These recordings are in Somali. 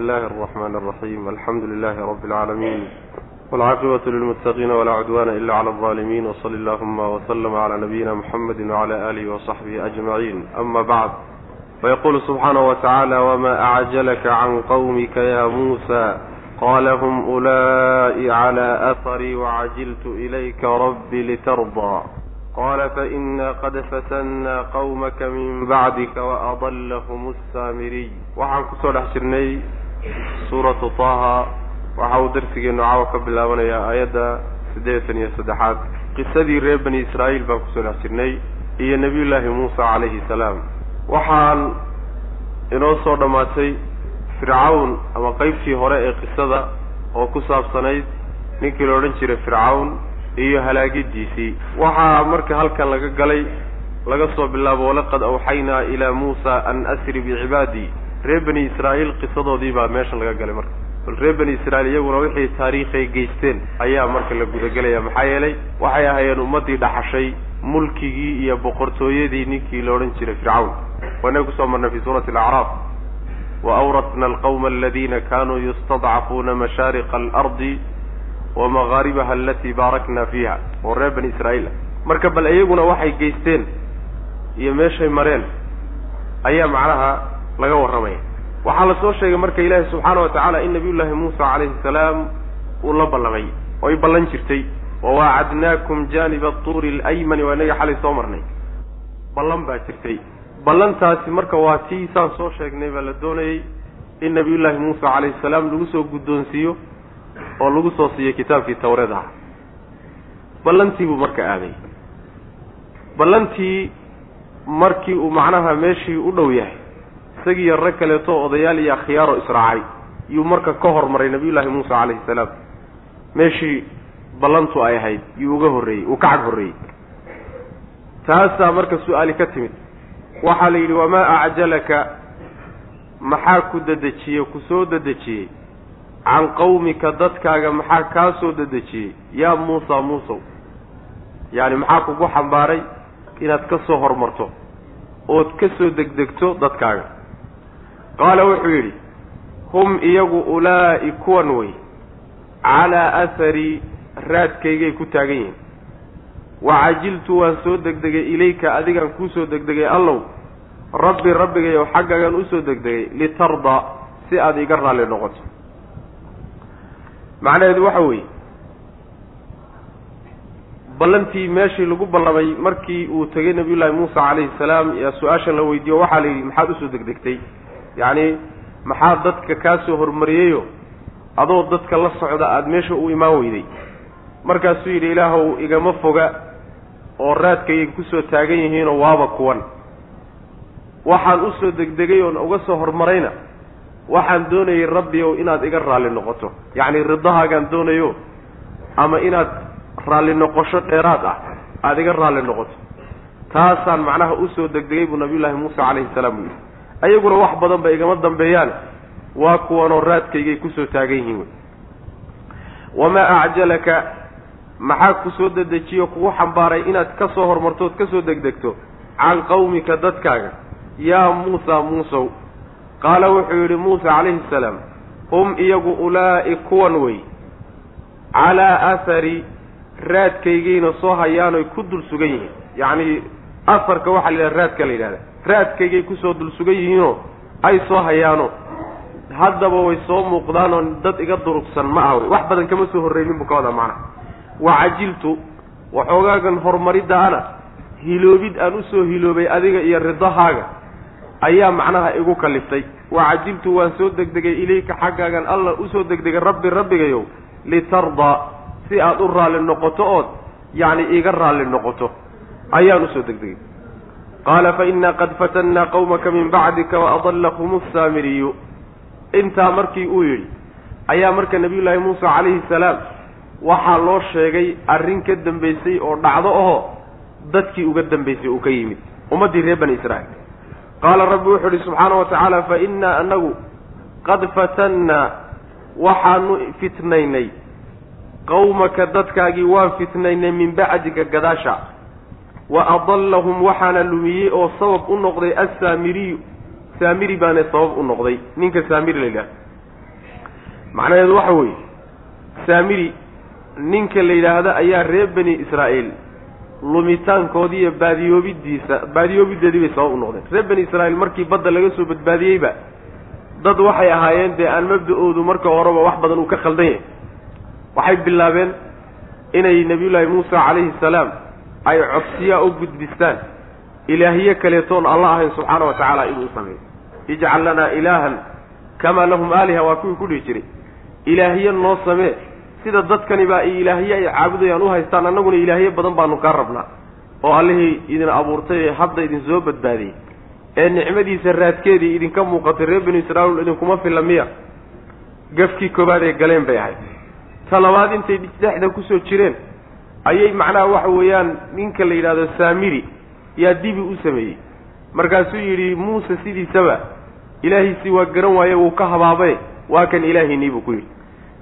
الله الرحمن الرحيم الحمد لله رب العالمين والعاقبة للمتقين ولا عدوان إلا على الظالمين وصل اللهم وسلم على نبينا محمد وعلى آله وصحبه أجمعين أما بعد فيقول سبحانه وتعالى وما أعجلك عن قومك يا موسى قال هم أولئي على أثري وعجلت إليك ربي لترضى قال فإنا قد فتنا قومك من بعدك وأضلهم السامري waxaan kusoo dhex jirnay suuratu taaha waxa uu darsigeenu caawa ka bilaabanayaa aayadda siddeetan iyo saddexaad. Qisadii reer bani israa'iil baan ku soo dhex jirnay iyo nebiyullaahi muusa calayhi salaam. Waxaan inoo soo dhammaatay fircawn ama qeybtii hore ee qisada oo ku saabsanayd ninkii la odhan jiray fircawn iyo halaagidiisii. Waxaa marka halkan laga galay laga soo bilaabo walaqad awxaynaa ilaa muusa an asri bicibaadii reer bani israa'iil qisadoodii baa meeshan laga galay marka. Bal reer bani israa'iil iyaguna wixii taariikhay geysteen ayaa marka la gudagelaya maxaa yeelay waxay ahaayeen ummaddii dhaxashay mulkigii iyo boqortooyadii ninkii la odhan jiray fircawn. Waanaga ku soo marnay fi suurati alacraaf. Wa awrasna alqawma aladina kanuu yustadcafuuna mashaariqa alardi wamagaaribaha alatii baarakna fiiha. Oo reer bani israa'iil. Marka bal iyaguna waxay geysteen iyo meeshay mareen. Ayaa macnaha laga warramaya waxaa la soo sheegay marka ilaahi subxaana wa tacaala in nabiyullaahi muusa calayhi salaam uu la ballamay oo ay ballan jirtay wawaacadnaakum jaaniba atuuri alaymani waa inaga xalay soo marnay. Ballan baa jirtay. Ballantaasi marka waa tii saan soo sheegnay baa la doonayey in nabiyullaahi muusa calayhi salaam lagu soo guddoonsiiyo oo lagu soo siiyey kitaabkii tawreed ah. Ballantii buu marka aaday. Ballantii markii uu macnaha meeshii u dhow yahay isagiiyo rag kaleeto odayaal iyo akhyaaro israacay. Yuu marka ka hormaray nabiyullaahi muusa calayhi salaam. Meeshii ballantu ay ahayd yuu uga horreeyey uu ka cag horreeyey. Taasaa marka su'aali ka timid. Waxaa la yidhi wamaa acjalaka? Maxaa ku dedejiyey ku soo dedejiyey can qawmika dadkaaga maxaa kaa soo dedejiyey yaa muusa muusow. Yacani maxaa kugu xambaaray inaad ka soo hormarto? Ood ka soo degdegto dadkaaga qaala wuxuu yidhi hum iyagu ulaa'i kuwan wey calaa athari raadkaygay ku taagan yihiin. Wacajiltu waan soo degdegay ilayka adigaan kuu soo degdegay allow. Rabbi rabbigayow xaggaagaan u soo degdegay litardaa si aad iga raalli noqoto. Macnaheedu waxa weeye ballantii meeshii lagu ballamay markii uu tegey nabiyullaahi muusa calayhi salaam yaa su'aashan la weydiiyo waxaa la yidhi maxaad u soo degdegtay yacni maxaa dadka kaa soo hormariyeyo adoo dadka la socda aada meesha u imaan weyday. Markaasuu yidhi ilaahow igama foga oo raadkayay ku soo taagan yihiinoo waaba kuwan. Waxaan u soo degdegay oon uga soo hormarayna. Waxaan doonayay rabbi ow inaad iga raalli noqoto. Yacni ridahaagaan doonayo ama inaad raalli noqosho dheeraad ah aada iga raalli noqoto. Taasaan macnaha u soo degdegay buu nabiyullaahi muuse calayhi salaam u yidhi ayaguna wax badan ba igama dambeeyaan. Waa kuwanoo raadkaygay ku soo taagan yihiin. Wey wamaa acjalaka maxaa ku soo dedejiyo kugu xambaaray inaad ka soo hormarto ood ka soo degdegto? Can qawmika dadkaaga. Yaa muusa muusow. Qaala wuxuu yidhi muuse calayhi salaam hum iyagu ulaa'i kuwan wey. Calaa athari raadkaygayna soo hayaanoy ku dul sugan yihiin. Yacni asarka waxaa la yidhaha raadka la yidhahda raadkaygay ku soo dul sugan yihiinoo ay soo hayaano haddaba way soo muuqdaanoo dad iga durugsan ma ah wey. Wax badan kama soo horreynin buu ka wadaa macnaha. Wacajiltu waxoogaagan horumariddaana hiloobid aan u soo hiloobay adiga iyo ridahaaga ayaa macnaha igu kaliftay. Wacajiltu waan soo degdegay ilayka xaggaagan alla u soo degdegay rabbi rabbigayow litardaa si aad u raalli noqoto ood yacni iga raalli noqoto ayaan u soo degdegay qaala fa innaa qad fatannaa qawmaka min bacdika waadallahum asaamiriyu intaa markii uu yidhi ayaa marka nabiyullaahi muusa calayhi salaam waxaa loo sheegay arrin ka dambaysay oo dhacdo aho dadkii uga dambaysay uu ka yimid ummaddii reer bani israa'iil qaala rabbi wuxuu idhi subxaana wa tacaala fa innaa anagu qad fatannaa waxaanu fitnaynay qawmaka dadkaagii waan fitnaynay min bacdika gadaasha wa adallahum waxaana lumiyey oo sabab u noqday assaamiriyu saamiri baana sabab u noqday. Ninka saamiri la yidhaha macnaheedu waxa weeye saamiri ninka la yidhaahdo ayaa reer bani israa'iil. Lumitaankoodii iyo baadiyoobidiisa baadiyoobideedii bay sabab u noqdeen. Reer bani israa'iil markii badda laga soo badbaadiyeyba dad waxay ahaayeen dee aan mabda-oodu marka horeba wax badan uu ka khaldan yahay. Waxay bilaabeen inay nebiyullaahi muusa calayhi salaam ay codsiyaa u gudbistaan. Ilaahiye kaleetoon alla ahayn subxaana wa tacaala inuu sameeyo. Ijcal lanaa ilaahan kamaa lahum aaliha waa kuwii ku dhihi jiray. Ilaahiye noo samee. Sida dadkani baa ay ilaahiye ay caabudayaan u haystaan annaguna ilaahiye badan baanu kaa rabnaa. Oo allihii idin abuurtay ee hadda idin soo badbaadiyey. Ee nicmadiisa raadkeedii idinka muuqatay reer banu israa'iil idinkuma filla miya. Gafkii koobaad ee galeen bay ahayd. Ta labaad intay dhexda ku soo jireen ayay macnaha waxa weeyaan ninka la yidhahdo saamiri yaa dibi u sameeyey. Markaasuu yidhi muuse sidiisaba ilaahiisii waa garan waaye wuu ka habaabae waa kan ilaahiinii buu ku yidhi.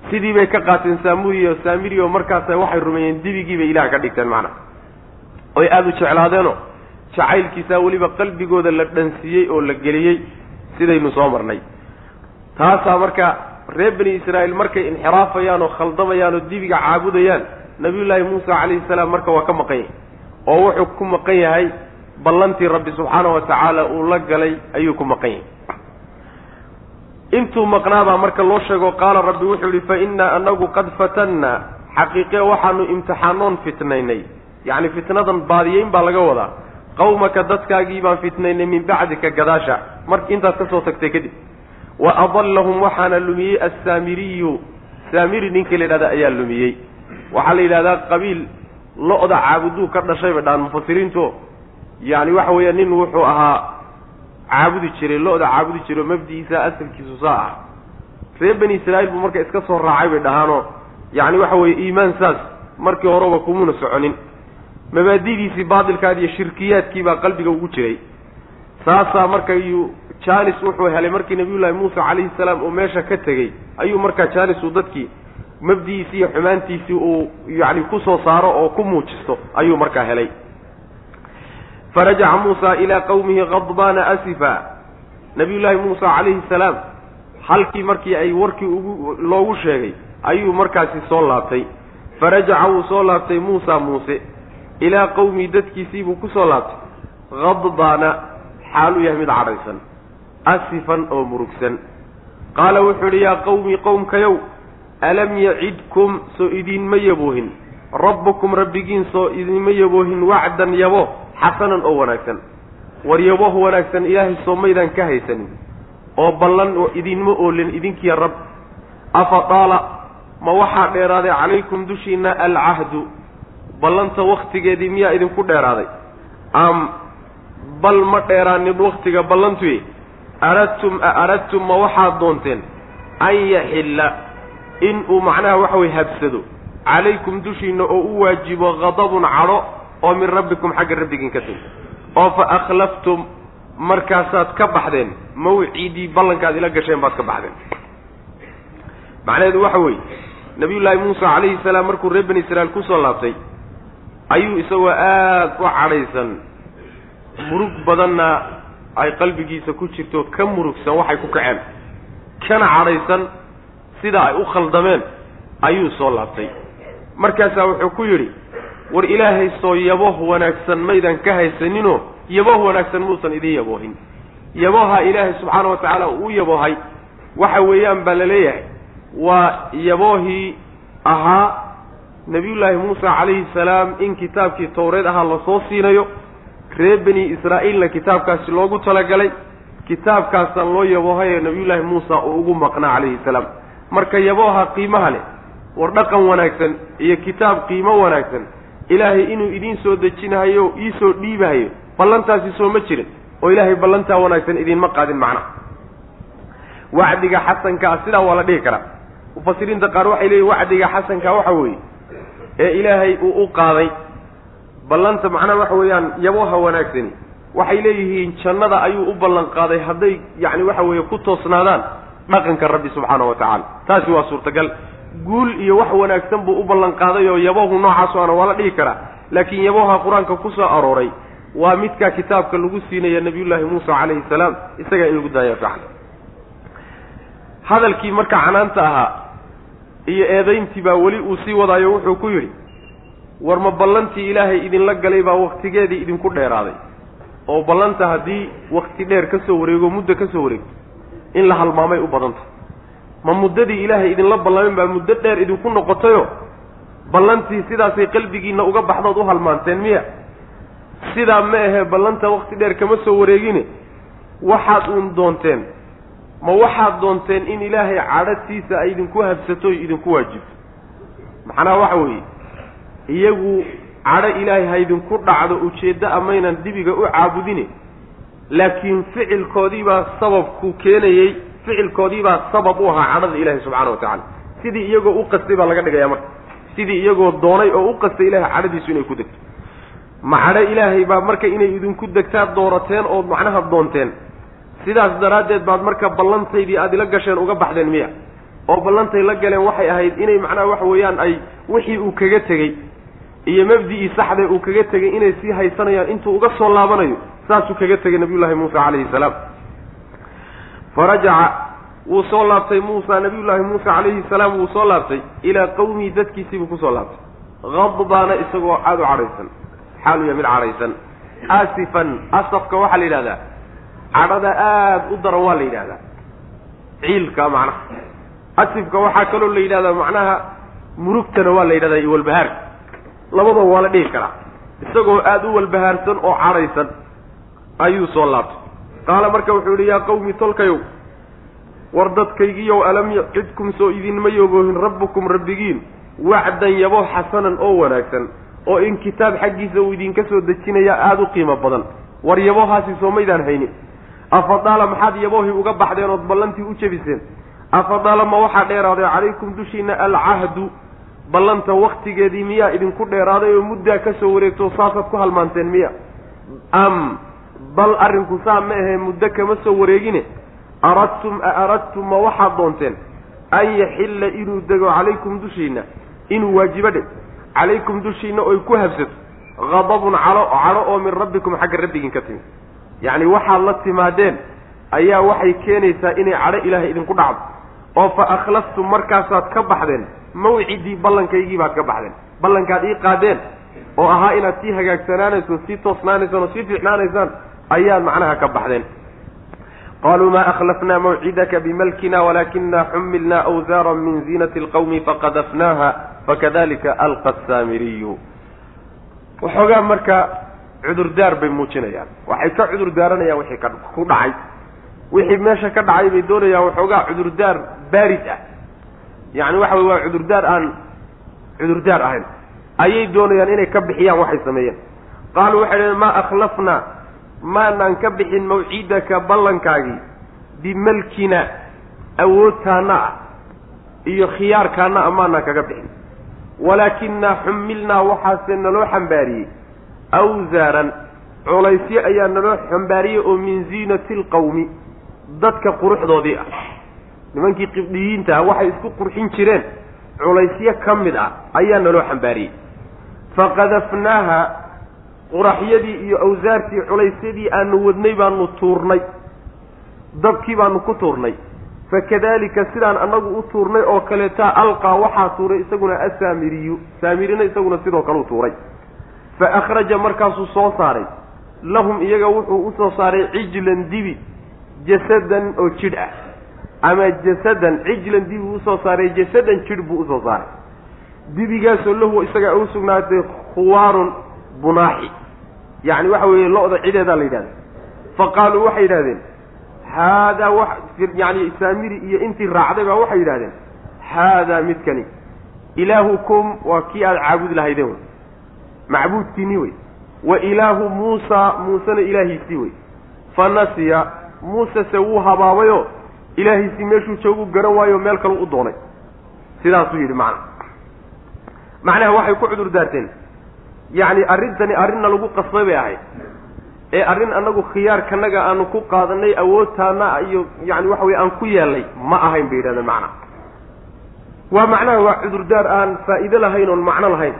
Sidii bay ka qaateen saamuriyo saamiri oo markaasa waxay rumeeyeen dibigii bay ilaah ka dhigteen macnaha. Oy aada u jeclaadeenoo jacaylkiisaa weliba qalbigooda la dhansiiyey oo la geliyey sidaynu soo marnay. Taasaa marka reer bani israa'iil markay inxiraafayaan oo khaldamayaan oo dibiga caabudayaan nabiyullaahi muusa calayhi salaam marka waa ka maqan yahay oo wuxuu ku maqan yahay ballantii rabbi subxaana wa tacaala uu la galay ayuu ku maqan yahay. intuu maqnaabaa marka loo sheego qaala rabbi wuxuu yihi fa innaa anagu qad fatannaa xaqiiqe waxaanu imtixaanoon fitnaynay. Yacni fitnadan baadiyeyn baa laga wadaa. Qawmaka dadkaagii baan fitnaynay min bacdika gadaasha. Mar intaad ka soo tagtay kadib wa adallahum waxaana lumiyey assaamiriyu. Saamiri ninka la yidhahda ayaa lumiyey waxaa la yidhahdaa qabiil lo-da caabuduu ka dhashay bay dhahaan mufasiriintu yacni waxa weeya nin wuxuu ahaa caabudi jiray lo-da caabudi jiray oo mabdi'iisa asalkiisu saa ah. Reer bani israa'iil buu marka iska soo raacay bay dhahaanoo yacni waxa weeye iimaan saas markii horeba kumuna soconin. Mabaadidiisii baatilkaad iyo shirkiyaadkii baa qalbiga ugu jiray. Saasaa marka iyuu janis wuxuu helay markii nabiyullaahi muusa calayhi salaam uu meesha ka tegey ayuu markaa janis uu dadkii mabdi'iisii iyo xumaantiisii uu yacni ku soo saaro oo ku muujisto ayuu markaa helay. Farajaca muusa ilaa qawmihi khadbaana asifa. Nabiyullaahi muusa calayhi salaam halkii markii ay warkii ugu loogu sheegay ayuu markaasi soo laabtay. Farajaca wuu soo laabtay muusa muuse ilaa qawmii dadkiisii buu ku soo laabtay. Khadbaana xaaluu yahay mid cadhaysan asifan oo murugsan. Qaala wuxuu idhi yaa qawmii qowmkayow alam yacidkum soo idiinma yaboohin rabbukum rabbigiin soo idinma yaboohin wacdan yabo xasanan oo wanaagsan war yaboh wanaagsan ilaahay soo maydaan ka haysanin oo ballan oo idinma oolin idinkiya rab afa daala ma waxaa dheeraaday calaykum dushiinna alcahdu ballanta waktigeedii miyaa idinku dheeraaday am bal ma dheeraanin waktiga ballantuye aradtum a aradtum ma waxaad doonteen an yaxilla in uu macnaha waxa weye habsado. Calaykum dushiinna oo u waajibo khadabun cadho oo min rabbikum xagga rabbigiin ka timi oo fa akhlaftum markaasaad ka baxdeen mawcidii ballankaad ila gasheen baad ka baxdeen. Macnaheedu waxa weeye nabiyullaahi muusa calayhi salaam markuu reer bani israa'iil ku soo laabtay ayuu isagoo aada u cadhaysan murug badanna ay qalbigiisa ku jirto ka murugsan waxay ku kaceen. Kana cadhaysan sida ay u khaldameen ayuu soo laabtay. Markaasaa wuxuu ku yidhi war ilaahay soo yaboh wanaagsan maydan ka haysaninoo yaboh wanaagsan muusan idin yaboohin. Yaboha ilaahay subxaana wa tacaala uu yaboohay waxa weeyaan baa la leeyahay. Waa yaboohii ahaa nabiyullaahi muusa calayhi salaam in kitaabkii towreed ahaa la soo siinayo. Reer bani israa'iilna kitaabkaasi loogu talagalay. Kitaabkaasaan loo yaboohayo nabiyullaahi muusa uu ugu maqnaa calayhi salaam marka yabooha qiimaha leh war dhaqan wanaagsan iyo kitaab qiimo wanaagsan ilaahay inuu idiin soo dejinahayo iisoo dhiibahayo ballantaasi soo ma jirin oo ilaahay ballantaa wanaagsan idiinma qaadin macnaha wacdiga xasanka ah sidaa waa la dhihi karaa. Mufasiriinta qaar waxay leeyihiin wacdiga xasanka waxa weeye ee ilaahay uu u qaaday ballanta macnaha waxa weeyaan yaboha wanaagsani waxay leeyihiin jannada ayuu u ballan qaaday hadday yacni waxa weeye ku toosnaadaan dhaqanka rabbi subxaana wa tacaala. Taasi waa suurtagal. Guul iyo wax wanaagsan buu u ballan qaaday oo yabohu noocaasu ana waa la dhihi karaa. Laakiin yaboha qur'aanka ku soo arooray waa midkaa kitaabka lagu siinaya nabiyullaahi muusa calayhi salaam isagaa in lagu daaya fiican hadalkii marka canaanta ahaa iyo eedayntii baa weli uu sii wadaayo wuxuu ku yidhi war ma ballantii ilaahay idinla galay baa waktigeedii idinku dheeraaday. Oo ballanta haddii wakti dheer ka soo wareego muddo ka soo wareegto in la halmaamay u badanta. Ma muddadii ilaahay idinla ballamin baa muddo dheer idinku noqotayo? Ballantii sidaasay qalbigiinna uga baxdood u halmaanteen miya? Sidaa ma ahee ballanta wakti dheer kama soo wareegine? Waxaad uun doonteen. Ma waxaad doonteen in ilaahay cadhatiisa ay idinku habsato idinku waajibto macnaha waxa weeye iyagu cadho ilaahay ha idinku dhacdo ujeeddo amaynan dibiga u caabudine laakiin ficilkoodiibaa sababku keenayey ficilkoodiibaa sabab u ahaa cadhada ilaahay subxaana wa tacaala. Sidii iyagoo u qastay baa laga dhigaya marka. Sidii iyagoo doonay oo u qastay ilahay cadhadiisu inay ku degto. Ma cadho ilaahay baa marka inay idinku degtaad doorateen ood macnaha doonteen sidaas daraaddeed baad marka ballantaydii aad ila gasheen uga baxdeen miya. Oo ballantay la galeen waxay ahayd inay macnaha waxa weeyaan ay wixii uu kaga tegey iyo mabdi'ii saxde uu kaga tegey inay sii haysanayaan intuu uga soo laabanayo saasuu kaga tegay nabiyullaahi muusa calayhi salaam. Farajaca wuu soo laabtay muusa nabiyullaahi muusa calayhi salaam wuu soo laabtay ilaa qawmihi dadkiisii buu ku soo laabtay. Hadbaana isagoo aada u cadhaysan xaalu ya mid cadhaysan. Asifan asafka waxaa la yidhahdaa cadhada aada u daran waa la yidhahdaa. Ciilka macnaha. Asifka waxaa kaloo la yidhahdaa macnaha murugtana waa la yidhahdaa iyo walbahaarka labadaba waa la dhihi karaa. Isagoo aada u walbahaarsan oo cadhaysan ayuu soo laabtay. Qaala marka wuxuu yidhi yaa qawmi tolkayow war dadkaygiiyow alam cidkum soo idinma yoboohin rabbukum rabbigiin? Wacdan yabo xasanan oo wanaagsan oo in kitaab xaggiisa uu idinka soo dejinaya aada u qiimo badan. War yabohaasi soo maydaan haynin afadaala maxaad yaboohii uga baxdeen ood ballantii u jebiseen afadaala ma waxaa dheeraaday calaykum dushiina alcahdu ballanta waktigeedii miyaa idinku dheeraaday oo muddaa ka soo wareegto saasaad ku halmaanteen miya. Am bal arrinku saa ma ahee muddo kama soo wareegine? Aradtum a aradtum ma waxaad doonteen an yaxilla inuu dego calaykum dushiinna. Inuu waajibo dhe. Calaykum dushiinna oy ku habsato. Hadabun calo cadho oo min rabbikum xagga rabbigiin ka timi yacni waxaad la timaadeen ayaa waxay keenaysaa inay cadho ilaahay idinku dhacdo. Oo fa akhlaftum markaasaad ka baxdeen mawcidii ballankaygii baad ka baxdeen. Ballankaad ii qaadeen oo ahaa inaad sii hagaagsanaanayso sii toosnaanaysaan oo sii fiicnaanaysaan ayaad macnaha ka baxdeen. Qaluu ma akhlafna mawcidaka bimalkina walakina xumilna awsaara min ziinati alqawmi faqadafnaha fakadalika alqa asaamiriyu waxoogaa marka cudurdaar bay muujinayaan. Waxay ka cudur daaranayaan wixii ku dhacay. Wixii meesha ka dhacay bay doonayaan waxoogaa cudurdaar baarid ah yacni waxa wey waa cudurdaar aan cudurdaar ahayn. Ayay doonayaan inay ka bixiyaan waxay sameeyeen. Qaaluu waxay dhaheen maa akhlafnaa maanaan ka bixin mawciidaka ballankaagii bimalkina awoodtaana ah iyo khiyaarkaana a maanaan kaga bixin. Walaakinaa xumilnaa waxaase naloo xambaariyey. Awsaaran culaysyo ayaa naloo xambaariyey oo min ziinati alqawmi dadka quruxdoodii ah nimankii qibdhiyiinta ah waxay isku qurxin jireen. Culaysyo ka mid ah ayaa naloo xambaariyey. Faqadafnaaha quraxyadii iyo awsaartii culaysyadii aanu wadnay baanu tuurnay. Dabkii baanu ku tuurnay. Fakadalika sidaan annagu u tuurnay oo kaleeta alqaa waxaa tuuray isaguna asaamiriyu. Saamirina isaguna sidoo kale u tuuray. Fa akhraja markaasuu soo saaray. Lahum iyaga wuxuu u soo saaray cijlan dibi jasadan oo jidh ah ama jasadan cijlan dibi u soo saaray jasadan jidh buu u soo saaray. Dibigaasoo lahu isagaa u sugnaatay khuwaarun bunaaxi. Yacni waxa weeye lo-da cideedaa la yidhahda fa qaaluu waxay yidhahdeen haadaa wa yani saamiri iyo intii raacday baa waxay yidhahdeen haadaa midkani ilaahukum waa kii aada caabudi lahaydeen wey. Macbuudkiinii wey. Wa ilaahu muusa muusena ilaahiisii wey. Fa nasiya muuse se wuu habaabayoo ilaahiisii meeshuu joogu garan waayo meel kale u doonay. Sidaasuu yidhi macna. Macnaha waxay ku cudur daarteen. Yacni arrintani arrinna lagu qasbay bay ahayd. Ee arrin annagu khiyaarkanaga aanu ku qaadanay awoodtaana iyo yani waxa weye aan ku yeelnay ma ahayn bay yidhahdeen macnaha waa macnaha waa cudurdaar aan faa'iido lahayn oon macno lahayn.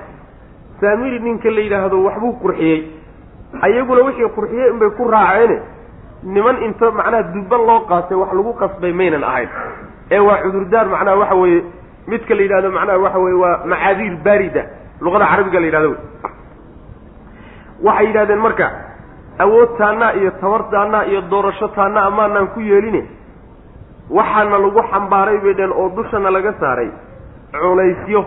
Saamiri ninka la yidhaahdo waxbuu qurxiyey. Ayaguna wixii qurxiyey inbay ku raaceene niman inta macnaha dubban loo qaatay wax lagu qasbay maynan ahayn. Ee waa cudurdaar macnaha waxa weeye midka la yidhahdo macnaha waxa weye waa macaadiir baarida luqada carabiga la yidhahdo waxay yidhahdeen marka awood taannaa iyo tabar taannaa iyo doorasho taannaa amaanaan ku yeeline waxaana lagu xambaaray bay dheen oo dushana laga saaray culaysyo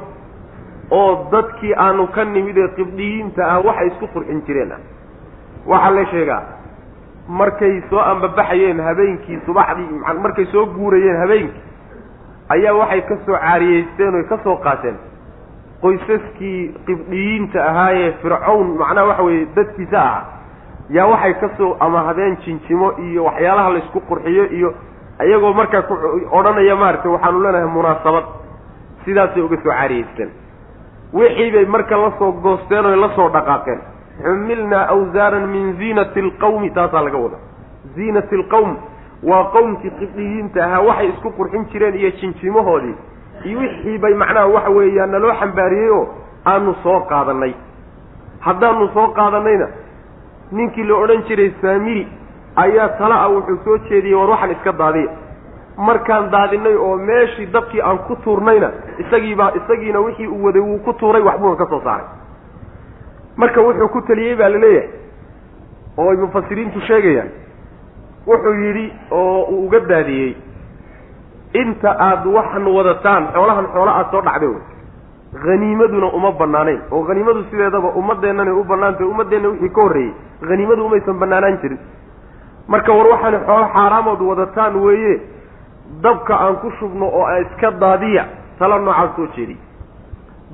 oo dadkii aanu ka nimid ee qibdhiyiinta ah waxay isku qurxin jireen. Ah waxaa la sheegaa markay soo ambabaxayeen habeenkii subaxdii markay soo guurayeen habeenkii ayaa waxay ka soo caariyeysteen oy ka soo qaateen. Qoysaskii qibdhiyiinta ahaayee fircown macnaha waxa weeye dadkiisa ahaa yaa waxay ka soo amahadeen jinjimo iyo waxyaalaha laysku qurxiyo iyo iyagoo markaa ku odhanaya maaragtay waxaanu leenahay munaasabad. Sidaasay uga soo caariyeysteen. Wixii bay marka la soo goosteen oy la soo dhaqaaqeen xumilnaa awsaaran min ziinati alqawmi taasaa laga wada ziinati alqawm waa qowmkii qibdhiyiinta ahaa waxay isku qurxin jireen iyo jinjimahoodii iyo wixii bay macnaha waxa weeyaan naloo xambaariyey oo aanu soo qaadanay haddaanu soo qaadanayna ninkii la odhan jiray saamiri ayaa tala ah wuxuu soo jeediyey war waxaan iska daadiya. Markaan daadinay oo meeshii dabkii aan ku tuurnayna isagiibaa isagiina wixii uu waday wuu ku tuuray waxbuuna ka soo saaray marka wuxuu ku taliyey baa la leeyahay oo ay mufasiriintu sheegayaan. Wuxuu yidhi oo uu uga daadiyey inta aada waxan wadataan xoolahan xoola aada soo dhacday wey. Haniimaduna uma banaanayn oo haniimadu sideedaba ummadeennanay u bannaantahy ummaddeenna wixii ka horreeyey haniimadu umaysan banaanaan jirin. Marka war waxaani xoolo xaaraamood wadataan weeye dabka aan ku shubno oo aan iska daadiya tala noocaas soo jeediy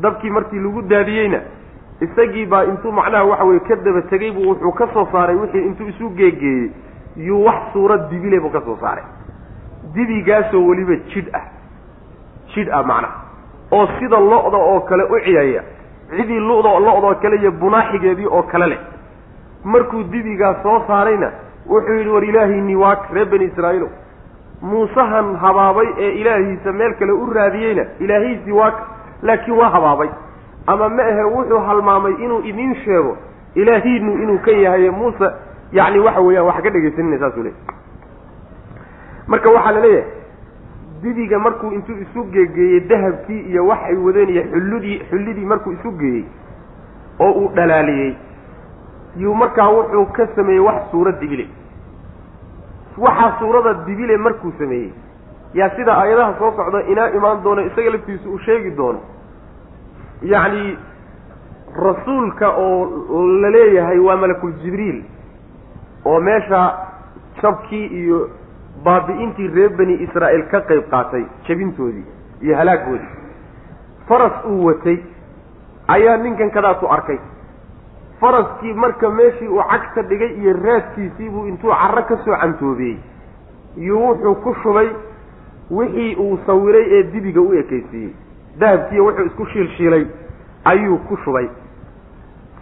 dabkii markii lagu daadiyeyna isagii baa intuu macnaha waxa weye ka daba tegey buu wuxuu ka soo saaray wixii intuu isu geegeeyey yuu wax suurad dibile buu ka soo saaray. Dibigaasoo weliba jidh ah jidh ah macnaha. Oo sida lo-da oo kale u ciyaya cidii luda lo-doo kale iyo bunaaxigeedii oo kale leh. Markuu dibigaa soo saarayna wuxuu yidhi war ilaahiinii waak reer bani israa'iilow muusahan habaabay ee ilaahiisa meel kale u raadiyeyna ilaahiisii waaka laakiin waa habaabay ama ma ahe wuxuu halmaamay inuu idiin sheego ilaahiinu inuu kan yahay muuse yacni waxa weeyaan wax ka dhegaysanina saasuu leey marka waxaa la leeyahay dibiga markuu intuu isu geegeeyey dahabkii iyo wax ay wadeen iyo xulludii xullidii markuu isu geeyey oo uu dhalaaliyey yuu markaa wuxuu ka sameeyey wax suura dibile. Waxaa suurada dibile markuu sameeyey. Yaa sida aayadaha soo socda inaa imaan doono isaga laftiisu uu sheegi doono yacni rasuulka oo la leeyahay waa malakul jibriil oo meesha jabkii iyo baabi'intii reer bani israa'iil ka qayb qaatay jabintoodii iyo halaagoodii. Faras uu watay ayaa ninkan kadaatu arkay. Faraskii marka meeshii uu cagta dhigay iyo raadkiisii buu intuu carro ka soo cantoobiyey iyo wuxuu ku shubay wixii uu sawiray ee dibiga u ekaysiiyey dahabkiiyo wuxuu isku shiilshiilay ayuu ku shubay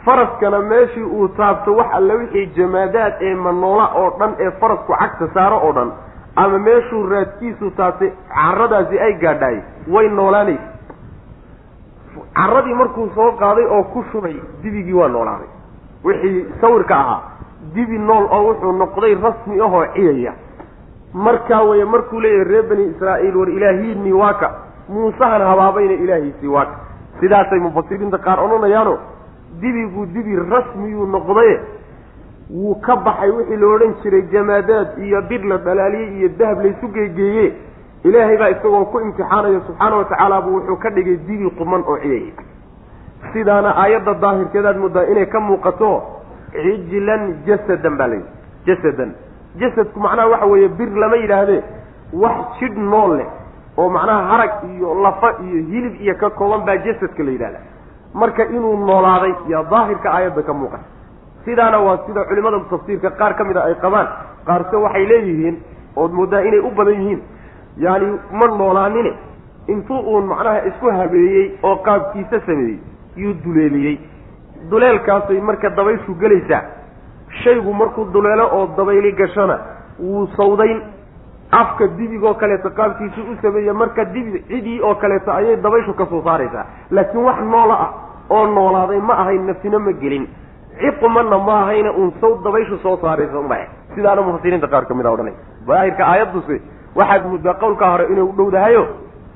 faraskana meeshii uu taabto wax alle wixii jamaadaad ee manoola oo dhan ee farasku cagta saaro oo dhan ama meeshuu raadkiisu taabtay carradaasi ay gaadhaay way noolaanaysa. Carradii markuu soo qaaday oo ku shubay dibigii waa noolaaday. Wixii sawirka ahaa dibi nool oo wuxuu noqday rasmi ahoo ciyaya. Markaa weye markuu leeyahay reer bani israa'iil war ilaahiinii waaka muusahan habaabayna ilaahiisii waaka sidaasay mufasiriinta qaar odhanayaano dibigu dibi rasmiyuu noqdaye wuu ka baxay wixii la odhan jiray jamaadaad iyo bir la dhalaaliyey iyo dahab laysu geegeeye ilaahay baa isagoo ku imtixaanaya subxaana watacaala buu wuxuu ka dhigay dibi quman oo ciyay sidaana aayadda daahirkeedaad muddaa inay ka muuqato cijlan jasadan baa layidhi jasadan. Jasadku macnaha waxa weeye bir lama yidhaahdee wax jidh nool leh oo macnaha harag iyo lafa iyo hilib iyo ka kooban baa jasadka la yidhahda marka inuu noolaaday yaa daahirka aayadda ka muuqata sidaana waa sida culimada tafsiirka qaar ka mid a ay qabaan. Qaarse waxay leeyihiin ood moodaa inay u badan yihiin. Yaani ma noolaanine intuu uun macnaha isku habeeyey oo qaabkiisa sameeyey yuu duleeliyey. Duleelkaasay marka dabayshu gelaysaa. Shaygu markuu duleelo oo dabayli gashona wuu sawdayn afka dibigoo kaleeto qaabkiisu u sameeye marka dibi cidii oo kaleeto ayay dabayshu ka soo saaraysaa. Laakiin wax noola ah oo noolaaday ma ahayn nafsina ma gelin. Ciqumana ma ahayna uun saw dabayshu soo saaraysa uma sidaana mufasiriinta qaar ka mid a odhanay. Daahirka aayadduse waxaad muddaa qowlkaa hore inay u dhowdahayo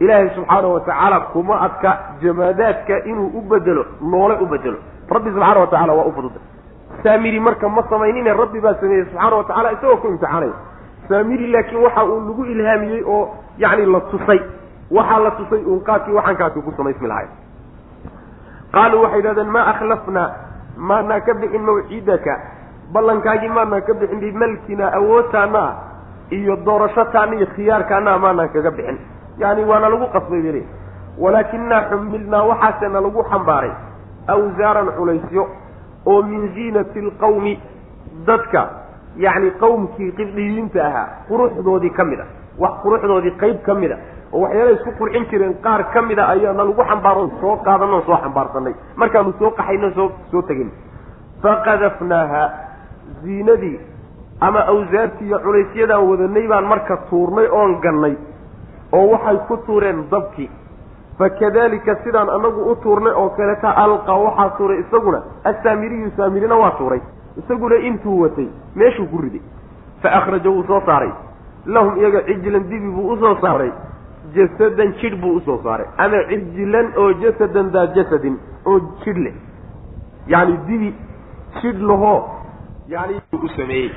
ilaahay subxaanahu watacaala kuma adka jamaadaadka inuu u bedelo noole u bedelo rabbi subxaana watacala waa u fududay saamiri marka ma samaynine rabbi baa sameeyey subxaana wa tacala isagoo ku imtixaanaya saamiri laakiin waxa uu lagu ilhaamiyey oo yacni la tusay. Waxaa la tusay uun qaadkii waxaankaasi ku samaysmi lahay. Qaaluu waxay yidhahdeen maa akhlafnaa maanaa ka bixin mawciidaka. Ballankaagii maanaa ka bixin bimalkina awoodtaana ah iyo doorashotaana iyo khiyaarkaana maanaan kaga bixin. Yani waana lagu qasbay beli walaakinaa xumilnaa waxaasena lagu xambaaray. Awsaaran culaysyo oo min ziinati alqawmi dadka yacni qawmkii qibdhiyiinta ahaa quruxdoodii ka mid a wax quruxdoodii qayb ka mid a oo waxyaala isku qurxin jireen qaar ka mid a ayaana lagu xambaaroon soo qaadanoon soo xambaarsanay. Markaanu soo qaxayno soo soo tegin. Faqadafnaaha ziinadii ama awsaartii iyo culaysyadaan wadanay baan marka tuurnay oon gannay oo waxay ku tuureen dabkii. Fakadalika sidaan anagu u tuurnay oo kaleta alqa waxaa tuuray isaguna assaamiriyu saamirina waa tuuray isaguna intuu watay meeshuu ku riday. Fa akhraja wuu soo saaray. Lahum iyaga cijlan dibi buu u soo saaray. Jasadan jidh buu u soo saaray. Ama cijlan oo jasadan daa jasadin oo jidh leh. Yacni dibi jidh lahoo yani u sameeyey.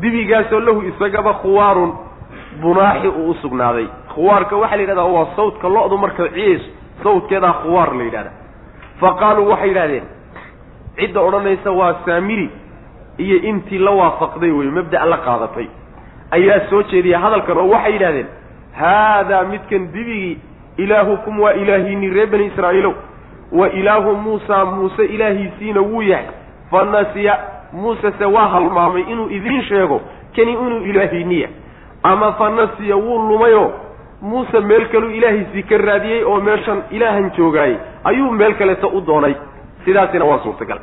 Dibigaasoo lahu isagaba khuwaarun bunaaxi uu u sugnaaday. Khuwaarka waxaa la yidhahdaa waa sawdka lo-du marka ciyeyso sawdkeedaa khuwaar la yidhahda fa qaaluu waxay yidhahdeen cidda odhanaysa waa saamiri iyo intii la waafaqday wey mabda'a la qaadatay. Ayaa soo jeediya hadalkan oo waxay yidhahdeen haadaa midkan dibigii ilaahukum waa ilaahiinii reer bani israa'iilow. Wa ilaahu muusaa muuse ilaahiisiina wuu yahay. Fa nasiya. Muusese waa halmaamay inuu idiin sheego kani inuu ilaahiiniya ama fa nasiya wuu lumayoo muuse meel kaluu ilaahiisii ka raadiyey oo meeshan ilaahan joogaayey ayuu meel kaleeta u doonay sidaasina waa suurtagal.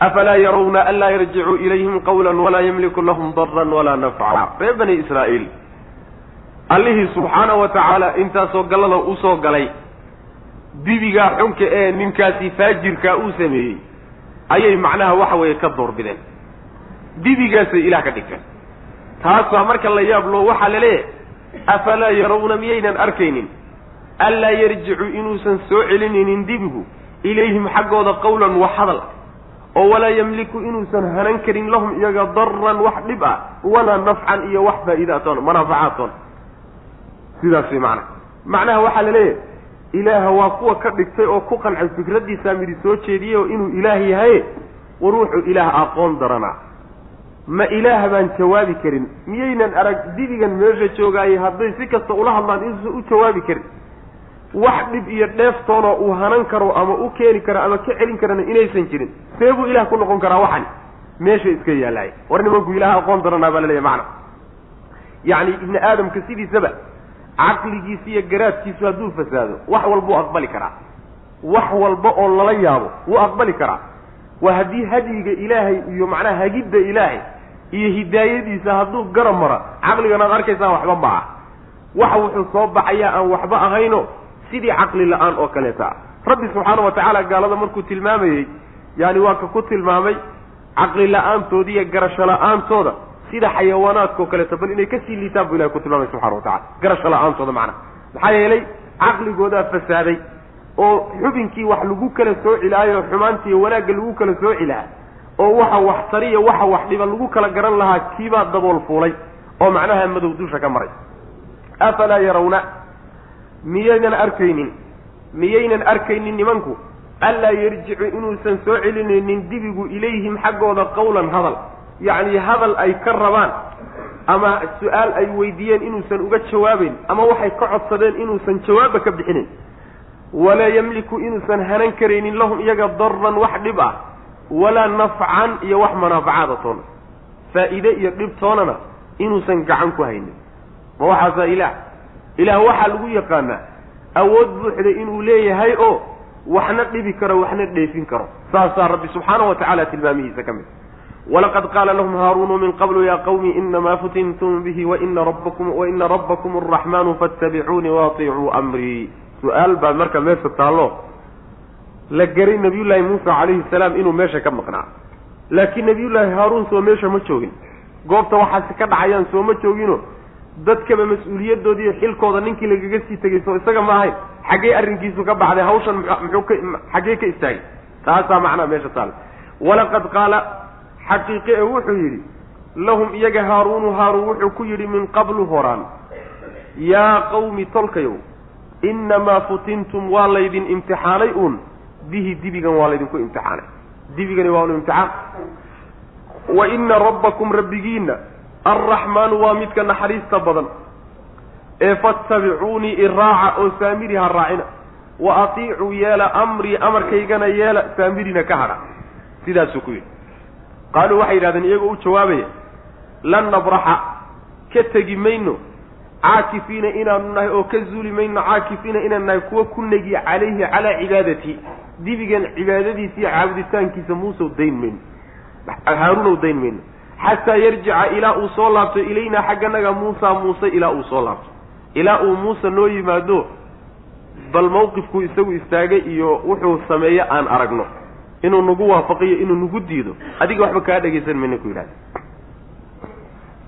Afalaa yarawna anlaa yarjicuu ilayhim qawlan walaa yamliku lahum daran walaa nafca reer bani israa'iil allihii subxaana wa tacaala intaasoo gallada u soo galay dibigaa xunka ee ninkaasi faajirkaa uu sameeyey ayay macnaha waxa weeye ka doorbideen. Dibigaasay ilaah ka dhigteen. Taas waa marka la yaab loo waxaa la leeyahay afalaa yarawna miyaynan arkaynin anlaa yarjicu inuusan soo celinaynin dibigu ilayhim xaggooda qawlan wax hadal oo walaa yamliku inuusan hanan karin lahum iyaga daran wax dhib ah walaa nafcan iyo wax faa'iidaatoon manaafacaatoon. Sidaas way macnaha macnaha waxaa la leeyahay ilaaha waa kuwa ka dhigtay oo ku qancay fikraddiisaa midi soo jeediyey oo inuu ilaah yahaye war wuxuu ilaah aqoon daranaa ma ilaah baan jawaabi karin miyaynan arag didigan meesha joogaayay hadday si kasta ula hadlaan inuusan u jawaabi karin wax dhib iyo dheeftoonoo uu hanan karo ama u keeni karo ama ka celin karana inaysan jirin see buu ilaah ku noqon karaa waxani meesha iska yaalaay war nimanku ilaah aqoon daranaa baa laleeyahy macna. Yacni ibni aadamka sidiisaba caqligiisa iyo garaadkiisu hadduu fasaado wax walbuu aqbali karaa. Wax walba oo lala yaabo wuu aqbali karaa. Waa haddii hadyiga ilaahay iyo macnaha hagidda ilaahay iyo hidaayadiisa hadduu garab mara caqligan aad arkaysaan waxba ma ah waxa wuxuu soo baxayaa aan waxba ahayno sidii caqli la'aan oo kaleeta rabbi subxaana wa tacaala gaalada markuu tilmaamayey yaani waa ka ku tilmaamay caqli la'aantoodi iyo garasho la'aantooda sida xayawaanaadka oo kaleeto bal inay ka sii liitaan bu ilahi ku tilmaamay subxana wa tacala garasho la'aantooda macnaha maxaa yeelay caqligoodaa fasaaday oo xubinkii wax lagu kala sooci lahaayoo xumaantiiyo wanaagga lagu kala sooci lahaa oo waxa wax tariya waxa wax dhiba lagu kala garan lahaa kiibaa dabool fuulay oo macnaha madow dusha ka maray. Afalaa yarawna miyaynan arkaynin miyaynan arkaynin nimanku anlaa yarjicu inuusan soo celinaynin dibigu ilayhim xaggooda qawlan hadal. Yacni hadal ay ka rabaan ama su'aal ay weydiiyeen inuusan uga jawaabayn ama waxay ka codsadeen inuusan jawaabba ka bixinayn walaa yamliku inuusan hanan karaynin lahum iyaga daran wax dhib ah walaa nafcan iyo wax manaafacaada toona. Faa'iide iyo dhib toonana inuusan gacan ku haynin. Ma waxaasaa ilaah ilaah waxaa lagu yaqaanaa awood buuxda inuu leeyahay oo waxna dhibi karo waxna dheefin karo. Saasaa rabbi subxaana wa tacaala tilmaamihiisa ka mid walaqad qaala lahum haaruunu min qablu ya qawmi inamaa futintum bihi waina rabbakum araxmaanu faatabicuunii waaطicuu amrii. Su'aal baa marka meesha taallo. La garay nabiyullaahi muusa calayhi salaam inuu meesha ka maqnaa. Laakiin nabiyullaahi haaruun soo meesha ma joogin. Goobta waxaasi ka dhacayaan soo ma joogino dadkaba mas'uuliyadoodii iyo xilkooda ninkii lagaga sii tegay soo isaga ma ahayn xaggee arrinkiisu ka baxday hawshan muxuu ka xaggee ka istaagay. Taasaa macnaha meesha taala walaqad qaala xaqiiqe ee wuxuu yidhi lahum iyaga haaruunu haaruun wuxuu ku yidhi min qablu horaan yaa qawmi tolkayow innamaa futintum waa laydin imtixaanay uun bihi dibigan waa laydinku imtixaanay. Dibigani waa un imtixaan wa ina rabbakum rabbigiinna alraxmaanu waa midka naxariista badan ee fattabicuunii iraaca oo saamiri ha raacina. Wa atiicuu yeela amrii amarkaygana yeela saamirina ka hadha. Sidaasuu ku yidhi. Qaaluu waxay yidhahdeen iyagoo u jawaabaya lan nabraxa ka tegi mayno caakifiina inaanu nahay oo ka zuuli mayno caakifiina inaan nahay kuwa ku negi calayhi calaa cibaadati. Dibigan cibaadadiisa iyo caabuditaankiisa muusow dayn mayno. Haaruunow dayn mayno xataa yarjica ilaa uu soo laabto ilaynaa xagganaga muusa muuse ilaa uu soo laabto ilaa uu muuse noo yimaado bal mawqifkuu isagu istaagay iyo wuxuu sameeye aan aragno inuu nagu waafaqiyo inuu nagu diido adiga waxba kaa dhegaysan mayna ku yidhahda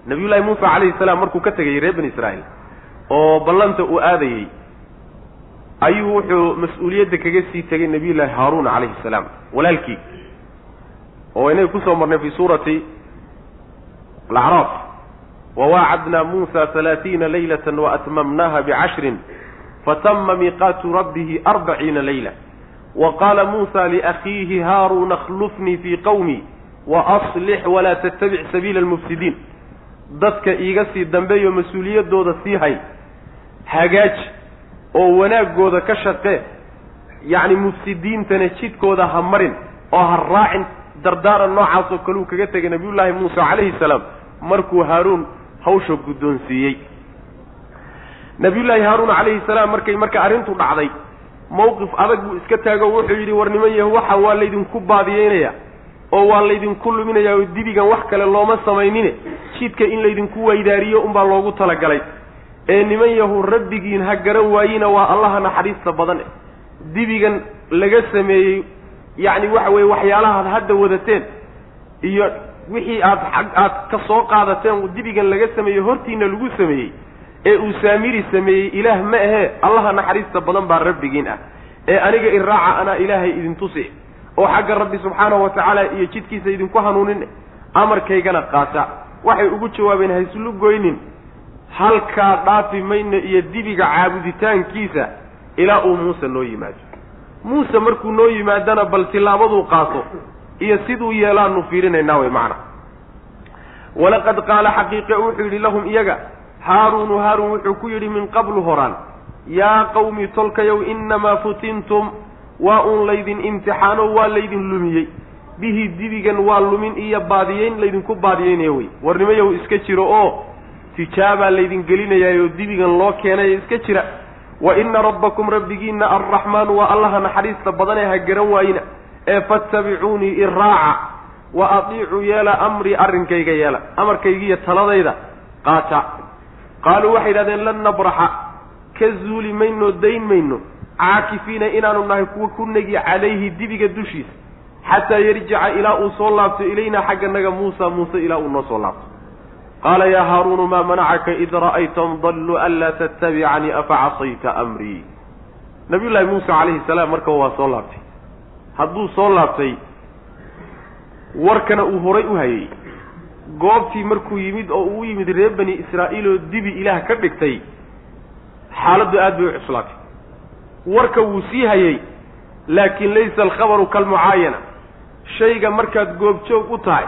nabiyullaahi muusa calayhi salaam markuu ka tegayay reer bani israa'iil oo ballanta uu aadayey ayuu wuxuu mas'uuliyadda kaga sii tegay nabiyullaahi haaruun calayhi salaam walaalkii oo inay ku soo marnay fi suurati alacraaf wawaacadnaa muusa halaatiina laylata waatmamnaha bicashrin fatama miiqaatu rabbihi arbaciina layla wa qaala muusa liakhiihi haaruun akhlufnii fii qawmi waaslix walaa tattabic sabiila almufsidiin dadka iiga sii dambeeyo mas'uuliyaddooda sii hay hagaaj oo wanaaggooda ka shaqee yacni mufsidiintana jidkooda ha marin oo ha raacin dardaaran noocaasoo kaleu kaga tegay nabiyullaahi muuse calayhi salaam markuu haaruun hawsha guddoonsiiyey nabiyullaahi haaruun calayhi salaam markay marka arrintu dhacday mawqif adag buu iska taago wuxuu yidhi war niman yahu waxa waa laydinku baadiyeynaya oo waa laydinku luminayaa oo dibigan wax kale looma samaynine jidka in laydinku waydaariyo unbaa loogu talagalay. Ee niman yahu rabbigiin ha garan waayina waa allaha naxariista badan dibigan laga sameeyey yacni waxa weeye waxyaalahaad hadda wadateen iyo wixii aad xag aad ka soo qaadateen dibigan laga sameeyey hortiina lagu sameeyey ee uu saamiri sameeyey ilaah ma ahee allaha naxariista badan baa rabbigiin ah. Ee aniga iraaca anaa ilaahay idin tusi. Oo xagga rabbi subxaanahu wa tacaala iyo jidkiisa idinku hanuunin amarkaygana qaata. Waxay ugu jawaabeen hayslu goynin. Halkaa dhaafi mayno iyo dibiga caabuditaankiisa ilaa uu muuse noo yimaado muuse markuu noo yimaadana bal tillaabaduu qaato iyo siduu yeelaanu fiirinaynaa way macna. Walaqad qaala xaqiiqe wuxuu yidhi lahum iyaga haaruunu haaruun wuxuu ku yidhi min qablu horaan yaa qawmi tolkayow innamaa futintum waa uun laydin imtixaano waa laydin lumiyey. Bihi dibigan waa lumin iyo baadiyeyn laydinku baadiyeynaya wey. Warnimayow iska jiro oo tijaabaa laydin gelinayaayoo dibigan loo keenay iska jira. Wa ina rabbakum rabbigiinna alraxmaanu waa allaha naxariista badanee ha garan waayina ee fattabicuunii iraaca wa atiicuu yeela amrii arrinkayga yeela amarkaygiiyo taladayda qaata qaaluu waxay yidhahdeen lan nabraxa ka zuuli mayno dayn mayno caakifiina inaanu nahay kuwa ku negi calayhi dibiga dushiisa xataa yarjica ilaa uu soo laabto ilaynaa xagganaga muusa muuse ilaa uu noo soo laabto. Qaala yaa haaruunu maa manacaka id ra'aytahum dalluu anlaa tattabicanii afa casayta amrii? Nabiyullaahi muuse calayhi salaam markaba waa soo laabtay hadduu soo laabtay warkana uu horay u hayay. Goobtii markuu yimid oo uu yimid reer bani israa'iil oo dibi ilaah ka dhigtay xaaladdu aad bay u cuslaatay. Warka wuu sii hayay laakiin laysa alkhabaru kalmucaayana. Shayga markaad goobjoog u tahay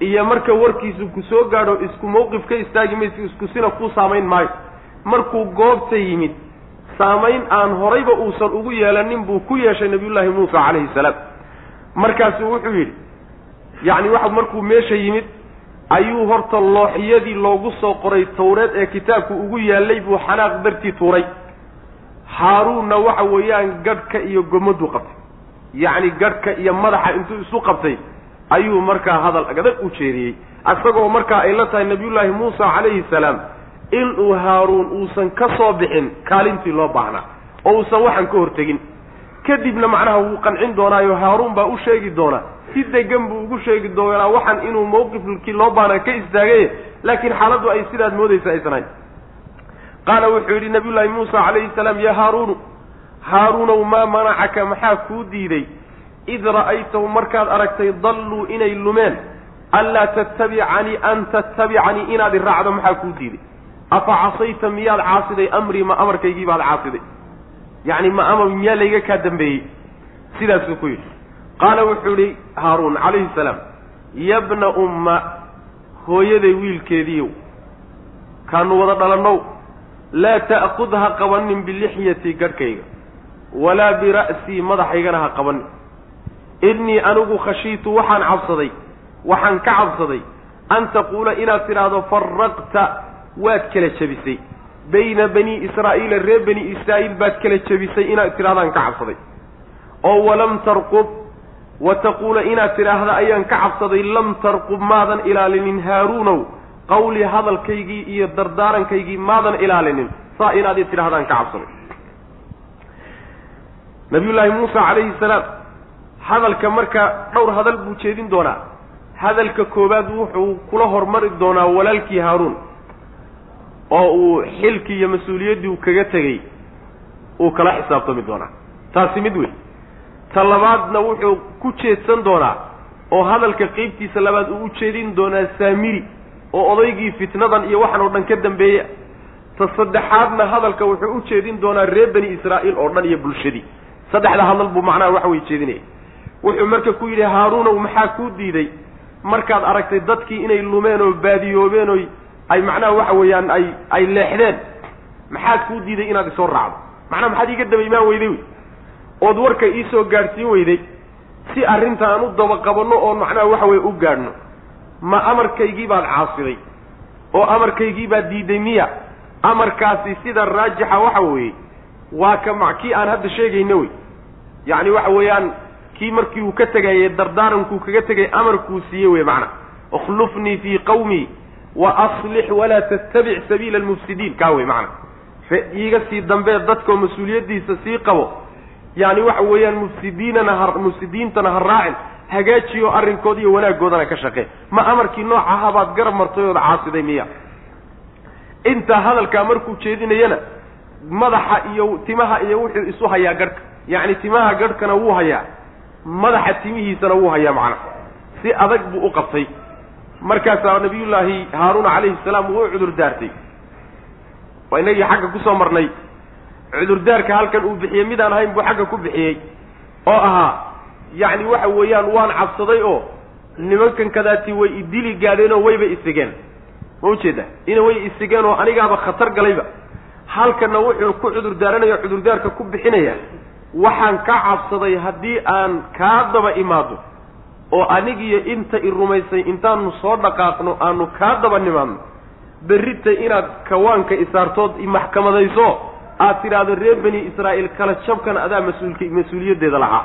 iyo marka warkiisu ku soo gaadho isku mawqif ka istaagi mayso isku sina ku saamayn maayo. Markuu goobta yimid saamayn aan horayba uusan ugu yeelanin buu ku yeeshay nabiyullaahi muusa calayhi salaam. Markaasuu wuxuu yidhi yacni waxa markuu meesha yimid ayuu horta looxiyadii loogu soo qoray tawreed ee kitaabku ugu yaallay buu xanaaq dartii tuuray. Haaruunna waxa weeyaan gadhka iyo gomaduu qabtay. Yacni gadhka iyo madaxa intuu isu qabtay ayuu markaa hadal adag u jeediyey isagoo markaa ay la tahay nabiyullaahi muusa calayhi salaam inuu haaruun uusan ka soo bixin kaalintii loo baahnaa oo uusan waxaan ka hortegin. Kadibna macnaha wuu qancin doonaayo haaruun baa u sheegi doonaa. Si degan buu ugu sheegi doonaa waxaan inuu mawqifkii loo baahnaa ka istaagay laakiin xaaladdu ay sidaad moodaysa aysan hayn qaala wuxuu yidhi nabiyullaahi muusa calayhi salaam yaa haaruunu haaruunow maa manacaka? Maxaa kuu diiday? Id ra'aytahum markaad aragtay dalluu inay lumeen. Anlaa tattabicanii an tattabicanii inaad i raacdo maxaa kuu diiday afa casayta miyaad caasiday? Amrii ma amarkaygii baad caasiday. Yacni ma amar miyaa layga kaa dambeeyey? Sidaasuu ku yidhi. Qaala wuxuu yidhi haaruun calayhi salaam yabna umma hooyaday wiilkeediiyow kaanu wada dhalannow. Laa ta'kud ha qabanin bilixyatii garhkayga walaa bira'sii madaxaygana ha qabanin innii anigu khashiitu waxaan cabsaday waxaan ka cabsaday an taquula inaad tidhaahdo faraqta waad kala jebisay bayna bani israa'iila reer bani israa'iil baad kala jebisay inaad tidhahdaan ka cabsaday. Oo walam tarqub wa taquula inaad tidhaahda ayaan ka cabsaday lam tarqub maadan ilaalinin. Haaruunow qawlii hadalkaygii iyo dardaarankaygii maadan ilaalinin saa inaad i tidhahdaan ka cabsaday. Nabiyullaahi muusa calayhi salaam hadalka marka dhowr hadal buu jeedin doonaa. Hadalka koowaad wuxuu kula hormari doonaa walaalkii haaruun oo uu xilkii iyo mas'uuliyaddii uu kaga tegey uu kala xisaabtami doonaa. Taasi mid weyn. Ta labaadna wuxuu ku jeedsan doonaa oo hadalka qeybtiisa labaad uu u jeedin doonaa saamiri oo odaygii fitnadan iyo waxan oo dhan ka dambeeya. Ta saddexaadna hadalka wuxuu u jeedin doonaa reer bani israa'iil oo dhan iyo bulshadii. Saddexda hadal buu macnaha waxa way jeedinaya. Wuxuu marka ku yidhi haaruunow maxaa kuu diiday? Markaad aragtay dadkii inay lumeen oo baadiyoobeen oy ay macnaha waxa weeyaan ay ay leexdeen. Maxaad kuu diiday inaad isoo raacdo? Macnaha maxaad iiga daba imaan weyday wey? Ood warka iisoo gaadhsiin weyday si arrinta aan u daba qabanno oo macnaha waxa weye u gaadhno ma amarkaygii baad caasiday? Oo amarkaygii baad diiday miya? Amarkaasi sida raajixa waxa weeye waa ka ma kii aan hadda sheegayno wey. Yacni waxa weeyaan kii markii uu ka tegayey dardaarankuu kaga tegay amarkuu siiyey wey macna. Ikhlufnii fii qawmii wa aslix walaa tattabic sabiila almufsidiin kaa wey macna iiga sii dambee dadkoo mas'uuliyaddiisa sii qabo yani waxa weeyaan mufsidiinana ha mufsidiintana ha raacin hagaajiyo arrinkood iyo wanaaggoodana ka shaqee ma amarkii noocaha baad garab martay ood caasiday miya intaa hadalkaa markuu jeedinayana madaxa iyo timaha iyo wuxuu isu hayaa garhka yacni timaha garhkana wuu hayaa madaxa timihiisana wuu hayaa macna si adag buu u qabtay markaasaa nabiyullaahi haaruuna calayhi salaam wuu cudur daartay. Waa inagii xagga ku soo marnay. Cudurdaarka halkan uu bixiyey midaan ahayn buu xagga ku bixiyey. Oo ahaa yacni waxa weeyaan waan cabsaday oo nimankan kadaati way idili gaadheenoo wayba isigeen ma ujeeda ina way isigeen oo anigaaba khatar galayba. Halkanna wuxuu ku cudur daaranayo cudurdaarka ku bixinaya. Waxaan ka cabsaday haddii aan kaa daba imaado oo anigiyo inta i rumaysay intaanu soo dhaqaaqno aanu kaa daba nimaadno berrita inaad kawaanka isaartood maxkamadayso aad tidhaahdo reer bani israa'iil kala jabkan adaa mas'uulka mas'uuliyaddeeda lahaa.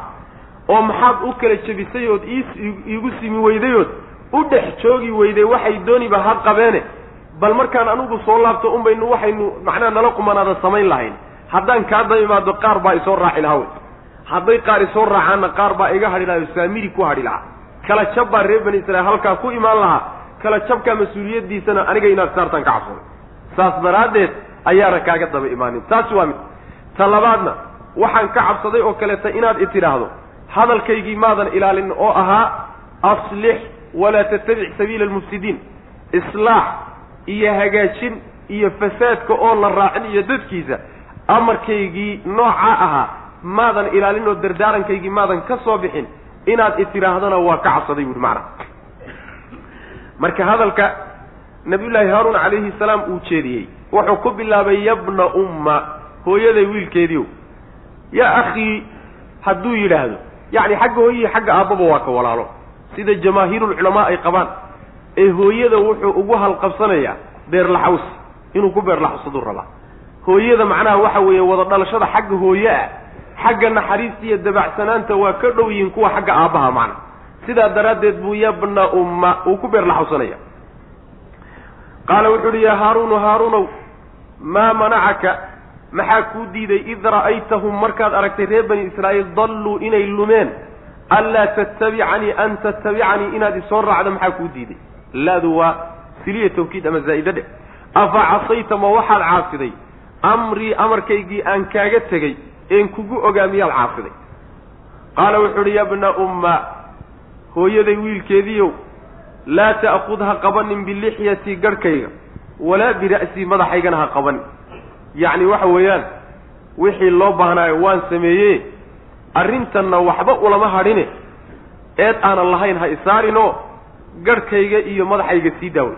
oo maxaad u kala jebisay ood ii iigu simi weydayood u dhex joogi weyday waxay dooniba ha qabeene. bal markaan anigu soo laabto un baynu waxaynu macnaha nala qumanaada samayn lahayn. haddaan kaa daba imaado qaar baa isoo raaci lahaa wey hadday qaar isoo raacaanna qaar baa iga hadhi lahaa saamiri ku hadhi lahaa. Kala jab baa reer bani israiil halkaa ku imaan lahaa. Kala jabkaa mas'uuliyaddiisana aniga inaad saartaan ka cabsaday saas daraaddeed ayaana kaaga daba imaanin. Taasi waa mid. Ta labaadna waxaan ka cabsaday oo kaleeta inaad i tidhaahdo hadalkaygii maadan ilaalin oo ahaa aslix walaa tattabic sabiila almufsidiin. Islaax iyo hagaajin iyo fasaadka oo la raacin iyo dadkiisa amarkaygii noocaa ahaa maadan ilaalin oo dardaarankaygii maadan ka soo bixin inaad i tidhaahdona waa ka cabsaday buuhi macna. Marka hadalka nabiyullaahi haaruun calayhi salaam uu jeediyey wuxuu ku bilaabay yabna umma hooyaday wiilkeediiow yaa akhii hadduu yidhaahdo yacni xagga hooyihii xagga aabbaba waa ka walaalo. Sida jamaahiirulculamaa ay qabaan ee hooyada wuxuu ugu halqabsanayaa beerlaxaws inuu ku beerlaxawsaduu rabaa. Hooyada macnaha waxa weeye wada dhalashada xagga hooye ah xagga naxariista iyo dabacsanaanta waa ka dhow yihiin kuwa xagga aabbaha macna. Sidaa daraaddeed buu yabna umma uu ku beerlaxawsanaya qaala wuxuu uhi yaa haaruunu haaruunow maa manacaka? Maxaa kuu diiday? Id ra'aytahum markaad aragtay reer bani israa'iil dalluu inay lumeen. Anlaa tattabicanii an tattabicanii inaad isoo raacdo maxaa kuu diiday? Laadu waa siliya tawkiid ama zaa'ida dheh afa casayta ma waxaad caasiday amrii amarkaygii aan kaaga tegey een kugu ogaa miyaad caasiday qaala wuxuu uhi yabna umma hooyaday wiilkeediiow laa ta'kud ha qabanin bilixyati garhkayga walaa bira'sii madaxaygana ha qabanin. Yacni waxa weeyaan wixii loo baahnaayo waan sameeye arrintanna waxba ulama hadhine eed aanan lahayn ha isaarinoo garhkayga iyo madaxayga sii daaway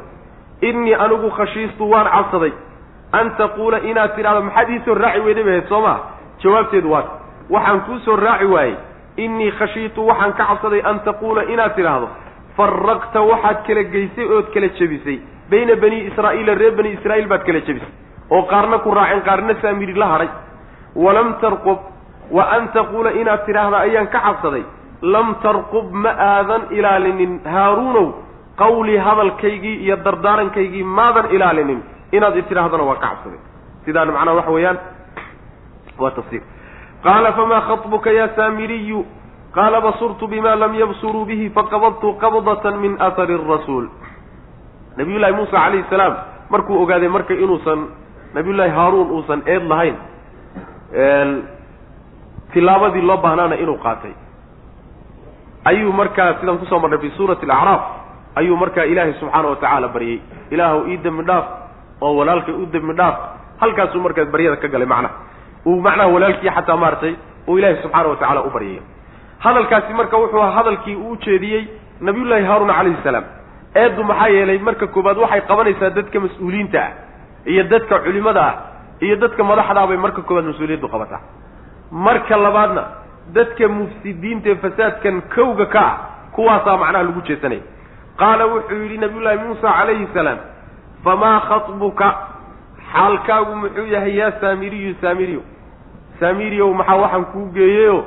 innii anigu khashiistu waan cabsaday an taquula inaad tidhahdo maxaad ii soo raaci weyday bahayd soo maa jawaabteedu waata waxaan kuu soo raaci waayey innii khashiitu waxaan ka cabsaday an taquula inaad tidhaahdo faraqta waxaad kala geysay ood kala jebisay bayna bani israa'iila reer bani israa'iil baad kala jebisay oo qaarna ku raaceen qaarna saamiri la hadhay walam tarqub wa an taquula inaad tidhaahda ayaan ka cabsaday lam tarqub ma aadan ilaalinin. Haaruunow qawlii hadalkaygii iyo dardaarankaygii maadan ilaalinin inaad itidhaahdana waa ka cabsaday. Sidaan macnaha waxa weeyaan waa tafsiir qaala famaa khaطbuka ya saamiriyu? Qaala basurtu bima lam yabsuruu bihi faqabadtu qabdatan min athari rasuul. Nabiy llaahi muusa calayhi salaam markuu ogaaday marka inuusan nabiy llaahi haaruun uusan eed lahayn tilaabadii loo baahnaana inuu qaatay. Ayuu markaa sidaan ku soo marnay fi suurati alacraaf ayuu markaa ilaahay subxaana wa tacaala baryey ilaahw ii dembi dhaaf oo walaalkay u dembi dhaaf halkaasuu markaas baryada ka galay macnaha uu macnaha walaalkii xataa maaragtay uu ilaahay subxaana wa tacala u baryaya hadalkaasi marka wuxuu ahaa hadalkii uu ujeediyey nabiyullaahi haaruun calayhi salaam. Eeddu maxaa yeelay marka koobaad waxay qabanaysaa dadka mas'uuliyiinta ah iyo dadka culimada ah iyo dadka madaxdaa bay marka koobaad mas'uuliyaddu qabataa. Marka labaadna dadka mufsidiinta ee fasaadkan kowga ka ah kuwaasaa macnaha lagu jeesanaya qaala wuxuu yidhi nabiyullaahi muusa calayhi salaam famaa khatbuka xaalkaagu muxuu yahay yaa saamiriyu saamiriyo saamiriyow maxaa waxaan kuu geeyeyo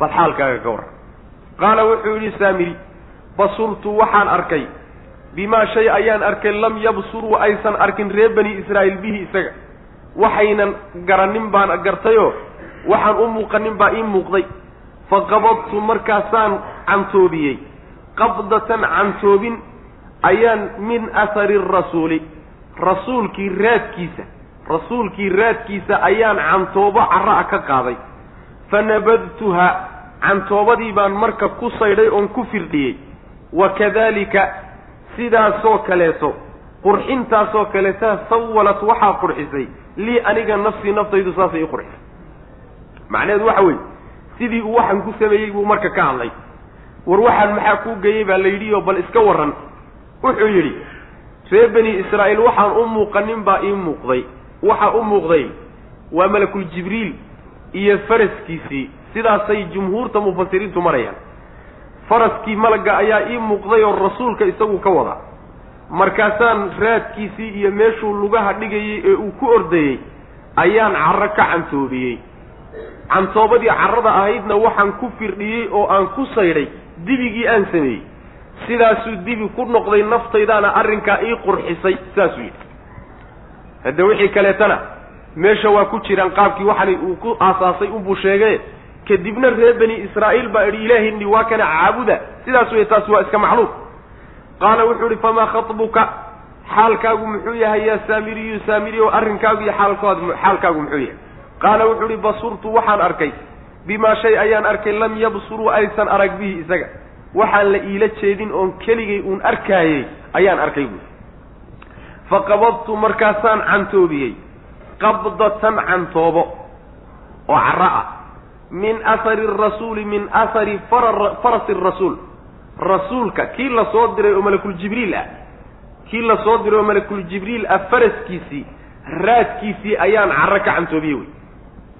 bal xaalkaaga ka warran qaala wuxuu yidhi saamiri basurtu waxaan arkay. Bimaa shay ayaan arkay lam yabsuruu aysan arkin reer bani israa'iil bihi isaga. Waxaynan garanin baan gartayoo waxaan u muuqanin baa ii muuqday. Fa qabadtu markaasaan cantoobiyey. Qabdatan cantoobin ayaan min athari rasuuli rasuulkii raadkiisa rasuulkii raadkiisa ayaan cantoobo carra-a ka qaaday. Fa nabadtuha cantoobadii baan marka ku saydhay oon ku firdhiyey. Wa kadalika sidaasoo kaleeto qurxintaasoo kaleeta sawalat waxaa qurxisay lii aniga nafsii naftaydu saasay ii qurxisay. Macnaheedu waxa weeye sidii uu waxaan ku sameeyey buu marka ka hadlay. War waxaan maxaa kuu geeyey baa la yidhi oo bal iska warran. Wuxuu yidhi reer bani israa'iil waxaan u muuqanin baa ii muuqday. Waxa u muuqday waa malakul jibriil iyo faraskiisii. Sidaasay jumhuurta mufasiriintu marayaan. Faraskii malagga ayaa ii muuqday oo rasuulka isagu ka wada. Markaasaan raadkiisii iyo meeshuu lugaha dhigayey ee uu ku ordayey ayaan carro ka cantoobiyey. Cantoobadii carrada ahaydna waxaan ku firdhiyey oo aan ku saydhay dibigii aan sameeyey sidaasuu dibi ku noqday naftaydaana arrinkaa ii qurxisay saasuu yidhi. Hadde wixii kaleetana meesha waa ku jiraan qaabkii waxani uu ku aasaasay unbuu sheegee kadibna reer bani israa'iil baa idhi ilaahini waa kana caabuda. Sidaas wey taasi waa iska macluum. Qaala wuxuu idhi famaa khatbuka? Xaalkaagu muxuu yahay yaa saamiriyu saamiriyo arrinkaagu iyo xaalkood xaalkaagu muxuu yahay. Qaala wuxuu ihi basurtu waxaan arkay. Bimaa shay ayaan arkay lam yabsuruu aysan arag bihi isaga waxaan la iila jeedin oon keligay uun arkaayey ayaan arkay buui faqabadtu markaasaan cantoobiyey qabdatan cantoobo oo carro ah. Min athari rasuuli min athari farasi rasuul. Rasuulka kii la soo diray oo malakuljibriil ah. Kii la soo diray oo malakuljibriil ah faraskiisii raadkiisii ayaan carro ka cantoobiyey wey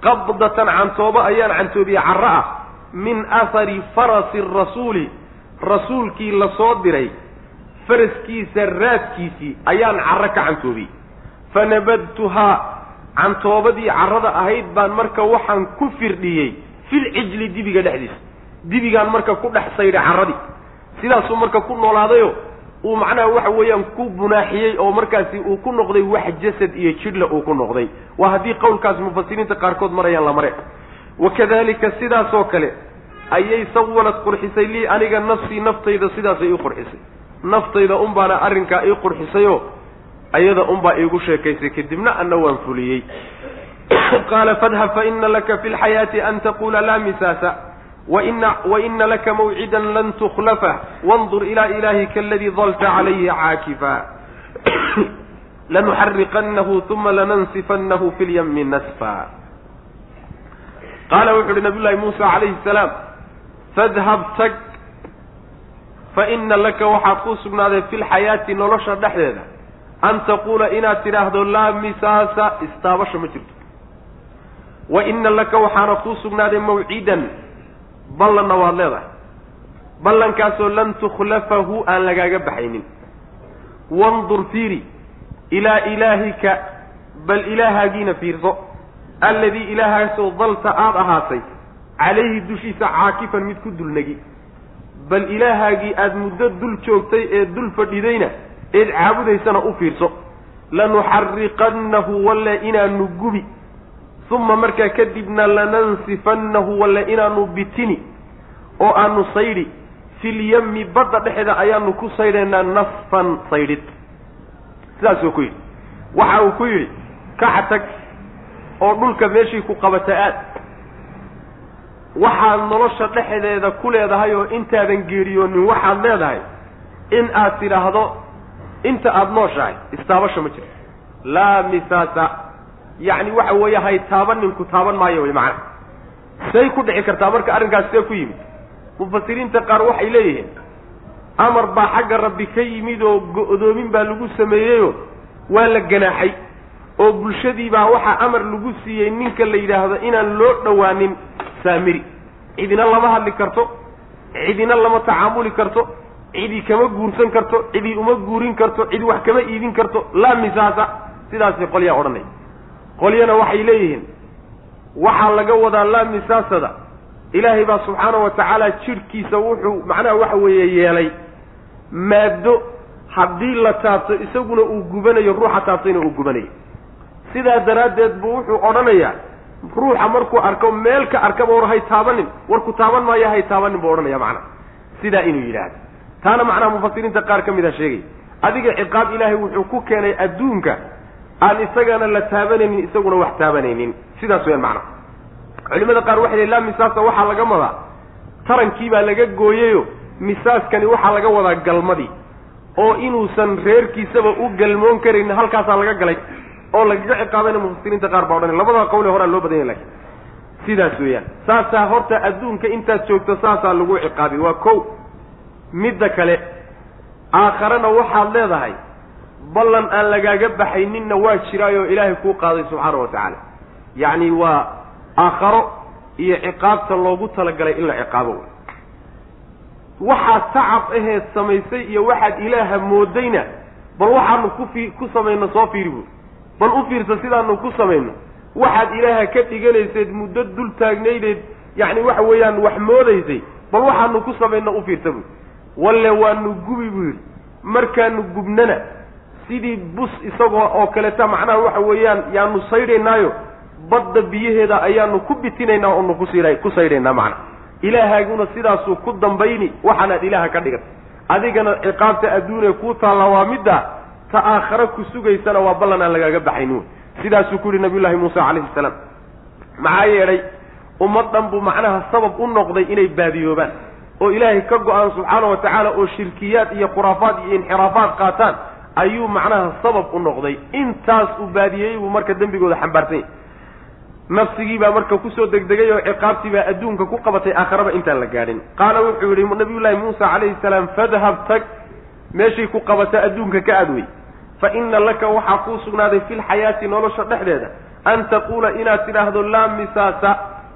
qabdatan cantoobo ayaan cantoobiyey carro ah. Min athari farasi rasuuli rasuulkii la soo diray faraskiisa raadkiisii ayaan carro ka cantoobiyey fa nabadtuhaa cantoobadii carrada ahayd baan marka waxaan ku firdhiyey fil cijli dibiga dhexdiisa dibigaan marka ku dhex saydhay carradii. Sidaasuu marka ku noolaadayo uu macnaha waxa weeyaan ku bunaaxiyey oo markaasi uu ku noqday wax jasad iyo jidhla uu ku noqday. Waa haddii qowlkaas mufasiriinta qaarkood marayaan la mare. Wakadalika sidaasoo kale ayay sawalad qurxisay lii aniga nafsii naftayda sidaasay ii qurxisay. Naftayda unbaana arrinkaa ii qurxisayoo ayada unbaa iigu sheekaysay kadibna anna waan fuliyey. Qaala fadhab faina laka fi lxayaati an taqula laa misaasa. Waina waina laka mawcidan lan tukhlafa. Wandur ilaa ilaahika aladii dalta calayhi caakifa. Lanuxariqanahu uma lanansifanahu fi lyami nasfa. Qaala wuxu uhi nabiy llahi muusa calayhi salaam fadhab tag faina laka waxaad ku sugnaaday fi lxayaati nolosha dhexdeeda an taquula inaad tidhaahdo laa misaasa istaabasha ma jirto. Wa ina laka waxaana kuu sugnaaday mawcidan ballanna waad leedahay. Ballankaasoo lan tukhlafahu aan lagaaga baxaynin. Wandur fiiri ilaa ilaahika bal ilaahaagiina fiirso. Alladii ilaahaasoo dalta aada ahaatay calayhi dushiisa caakifan mid ku dulnegi bal ilaahaagii aada muddo dul joogtay ee dul fadhidayna eed caabudaysana u fiirso. Lanuxariqannahu walle inaanu gubi. Uma markaa kadibna lanansifannahu walle inaanu bitini. Oo aanu saydhi filyami badda dhexeeda ayaanu ku saydhaynaa nasfan saydhid sidaasuu ku yidhi. Waxa uu ku yidhi kaxa tag oo dhulka meeshii ku qabata aad waxaad nolosha dhexdeeda ku leedahay oo intaadan geeriyoonin waxaad leedahay in aad tidhaahdo inta aada nooshahay istaabasha ma jirto laa misaasa yacni waxa weeye hay taaban ninku taaban maayo way macana say ku dhici kartaa marka arrinkaas see ku yimid. Mufasiriinta qaar waxay leeyihiin amar baa xagga rabbi ka yimid oo go-doomin baa lagu sameeyeyoo waa la ganaaxay oo bulshadii baa waxaa amar lagu siiyey ninka la yidhaahdo inaan loo dhowaanin saamiri. Cidina lama hadli karto cidina lama tacaamuli karto cidi kama guursan karto cidi uma guurin karto cidi wax kama iibin karto laa misaasa. Sidaasay qolyaa odhanay. Qolyana waxay leeyihiin waxaa laga wadaa laa misaasada. Ilaahay baa subxaana wa tacaala jidhkiisa wuxuu macnaha waxa weeye yeelay. Maaddo haddii la taabto isaguna uu gubanayo ruuxa taabtayna uu gubanayo sidaa daraaddeed buu wuxuu odhanayaa ruuxa markuu arko meel ka arkaba war hay taabanin. Warku taaban maayo hay taabanin buu odhanaya macnaha sidaa inuu yidhaahdo. Taana macnaha mufasiriinta qaar ka mid a sheegay. Adiga ciqaab ilaahay wuxuu ku keenay adduunka aan isagana la taabanaynin isaguna wax taabanaynin. Sidaas weyaan macnaha culimada qaar waxay laa misaasa waxaa laga wadaa tarankii baa laga gooyeyo misaaskani waxaa laga wadaa galmadii. Oo inuusan reerkiisaba u galmoon karin halkaasaa laga galay oo lagaga ciqaabayna mufasiriinta qaar baa odhanay labada qawle horaa loo badanya laakiin sidaas weeyaan. Saasaa horta adduunka intaad joogto saasaa lagu ciqaabi. Waa ko midda kale aakharena waxaad leedahay ballan aan lagaaga baxayninna waa jiraayoo ilaahay kuu qaaday subxaana wa tacaala. Yacni waa aakharo iyo ciqaabta loogu talagalay in la ciqaabo. Wey waxaad tacab aheed samaysay iyo waxaad ilaaha moodayna bal waxaanu ku fi ku samayno soo fiiri buuri bal u fiirsa sidaanu ku samayno waxaad ilaaha ka dhiganayseed muddo dul taagnaydeed yacni waxa weeyaan wax moodaysay bal waxaanu ku samayno u fiirsa buuri walle waanu gubi buu yidhi. Markaanu gubnana sidii bus isagoo oo kaleta macnaha waxa weeyaan yaanu saydhaynaayo badda biyaheeda ayaanu ku bitinaynaa oonu kusi ku saydhaynaa macna. Ilaahaaguna sidaasuu ku dambayni waxaanaad ilaaha ka dhigatay. Adigana ciqaabta adduunee kuu taalla waa midda ta aakhare ku sugaysana waa ballan aan lagaaga baxayni wey. Sidaasuu ku yihi nabiyullaahi muuse calayhi salaam. Maxaa yeedhay ummad dhan buu macnaha sabab u noqday inay baadiyoobaan. Oo ilaahay ka go'aan subxaana wa tacaala oo shirkiyaad iyo khuraafaad iyo inxiraafaad qaataan ayuu macnaha sabab u noqday. Intaas uu baadiyeeyey buu marka dembigooda xambaarsan yahy nafsigii baa marka ku soo degdegay oo ciqaabtii baa adduunka ku qabatay aakharaba intaan la gaadhin. Qaala wuxuu yihi nabiyullaahi muusa calayhi salaam fadhab tag meeshay ku qabata adduunka ka aad wey fa ina laka waxaa kuu sugnaaday fi lxayaati nolosha dhexdeeda an taquula inaad tidhaahdo laa misaasa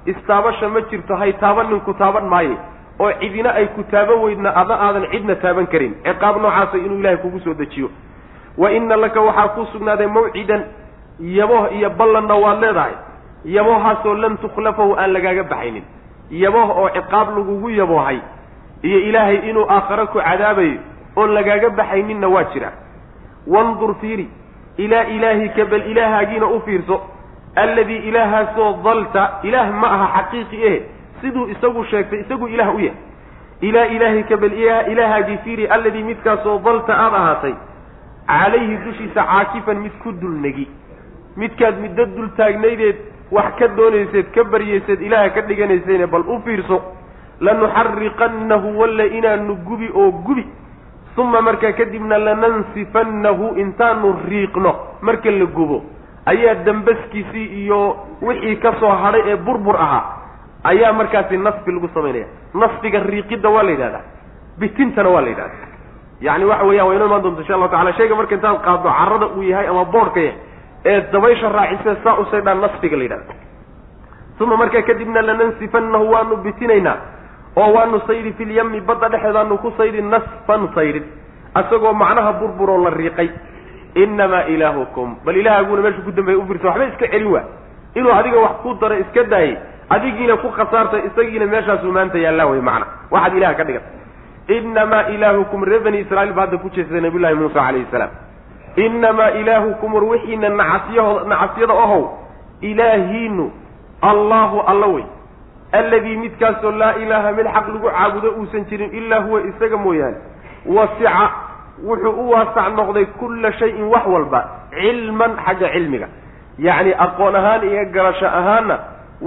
istaabasha ma jirto hay taaban ninku taaban maaye oo cidina ay ku taaban weydna ada aadan cidna taaban karin ciqaab noocaasa inuu ilaahay kugu soo dejiyo wa ina laka waxaa kuu sugnaaday mawcidan yaboh iyo ballanna waad leedahay yabohaasoo lan tukhlafahu aan lagaaga baxaynin yaboh oo ciqaab lagugu yaboohay iyo ilaahay inuu aakhare ku cadaabayo oon lagaaga baxayninna waa jira wandur fiiri ilaa ilaahika bal ilaahaagiina u fiirso alladii ilaahaasoo dalta ilaah ma aha xaqiiqi eh siduu isagu sheegtay isagu ilaah u yahay. Ilaa ilaahika bal ilaahaagii fiiri alladii midkaasoo dalta aada ahaatay calayhi dushiisa caakifan mid ku dulnegi midkaad middo dul taagnaydeed wax ka doonayseed ka baryayseed ilaaha ka dhiganaysayne bal u fiirso lanuxarriqannahu walla inaanu gubi oo gubi uma markaa kadibna lanansifannahu intaanu riiqno. Marka la gubo ayaa dambaskiisii iyo wixii ka soo hadhay ee burbur ahaa ayaa markaasi nasfi lagu samaynaya nasfiga riiqidda waa la yidhahdaa bitintana waa la yidhahdaa. Yacni waxa weeyaan waa inoo imaan doonta insha allahu tacala shayga marka intaad qaaddo carrada uu yahay ama boodhka yahay ee dabaysha raacisee saa u saydhaan nasfiga la yidhahda uma markaa kadibna lanansifannahu waanu bitinaynaa oo waanu saydi filyami badda dhexeedaanu ku saydi nasfan saydhin isagoo macnaha burburoo la riiqay. Innamaa ilaahukum. Bal ilaahaguna meeshu ku dambeeya u waxba iska celin waa inuu adiga wax ku daro iska daayay adigiina ku khasaartay isagiina meeshaasuu maanta yaallaa wey macna. Waxaad ilaha ka dhigan. Innamaa ilaahukum reer bani israiil ba hadda ku jeesaday nabiy llahi muusa calayhi salaam. Innamaa ilaahukum war wixiina nacasyaho nacasyada ohow ilaahiinu allahu alla wey alladii midkaasoo laa ilaaha mid xaq lagu caabudo uusan jirin ilaa huwa isaga mooyaane wasica wuxuu u waasac noqday kulla shayin wax walba cilman xagga cilmiga. Yacni aqoon ahaan iyo garasho ahaanna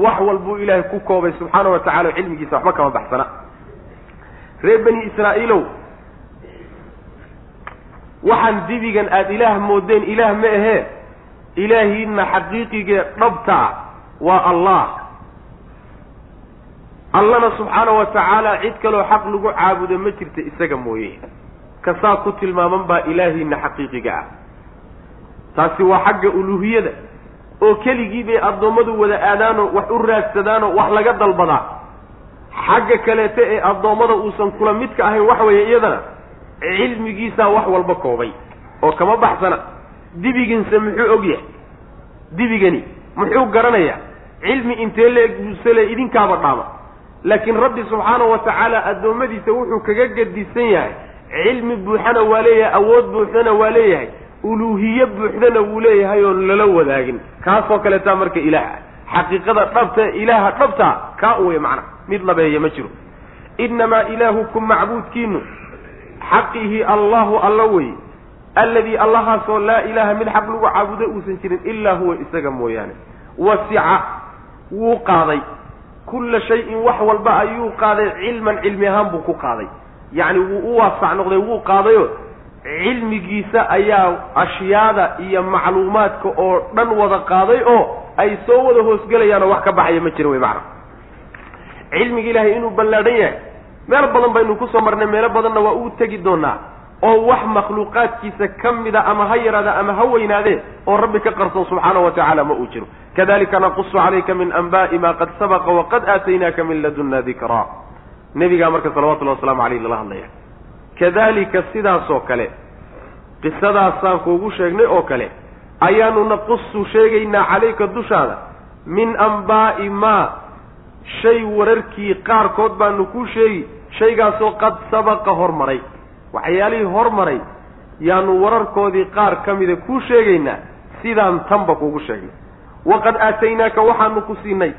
wax walbuu ilaahay ku koobay subxaana wa tacala cilmigiisa waxba kama baxsana. Reer bani israa'iilow waxaan dibigan aada ilaah moodeen ilaah ma ahee? Ilaahiina xaqiiqigee dhabtaa? Waa allah allana subxaana wa tacaala cid kaloo xaq lagu caabudo ma jirta isaga mooye. Kasaa ku tilmaaman baa ilaahiina xaqiiqiga ah. Taasi waa xagga uluuhiyada oo keligii bay addoommadu wada aadaanoo wax u raadsadaanoo wax laga dalbadaa. Xagga kaleete ee addoommada uusan kula midka ahayn waxa weeye iyadana cilmigiisaa wax walba koobay oo kama baxsana. Dibiginse muxuu og yahay? Dibigani muxuu garanayaa? Cilmi intee la-eg buusale idinkaaba dhaama laakiin rabbi subxaanahu wa tacaala addoommadiisa wuxuu kaga gadisan yahay. Cilmi buuxana waa leeyahay awood buuxdana waa leeyahay uluuhiye buuxdana wuu leeyahay oon lala wadaagin. Kaasoo kaleetaa marka ilaah xaqiiqada dhabta ilaaha dhabta kaa uwey macna mid labeeya ma jiro. Innamaa ilaahukum macbuudkiinu xaqihi allahu alla wey alladii allahaasoo laa ilaaha mid xaq lagu caabudo uusan jirin ilaa huwa isaga mooyaane. Wasica wuu qaaday kulla shayin wax walba ayuu qaaday cilman cilmi ahaan buu ku qaaday yacni wuu u waasac noqday wuu qaadayo cilmigiisa ayaa ashyaada iyo macluumaadka oo dhan wada qaaday oo ay soo wada hoosgelayaanoo wax ka baxaya ma jira wey macna cilmiga ilaahay inuu ballaadhan yahay meel badan baynu ku soo marnay meelo badanna waa uu tegi doonaa oo wax makhluuqaadkiisa ka mida ama ha yaraada ama ha weynaadee oo rabbi ka qarsoon subxaanahu wa tacaala ma uu jiro. Kadalika naqusu calayka min anba'i ma qad sabaqa waqad aataynaaka min ladunna dikraa nebigaa marka salawatullahi waslamu aleyh lala hadlaya kadalika sidaasoo kale qisadaasaan kuugu sheegnay oo kale ayaanu naqusu sheegaynaa calayka dushaada min anbaa'i maa shay wararkii qaarkood baanu kuu sheegi shaygaasoo qad sabaqa hormaray waxyaalihii hormaray yaanu wararkoodii qaar ka mida kuu sheegaynaa sidaan tanba kuugu sheegnay. Waqad aataynaaka waxaanu ku siinay.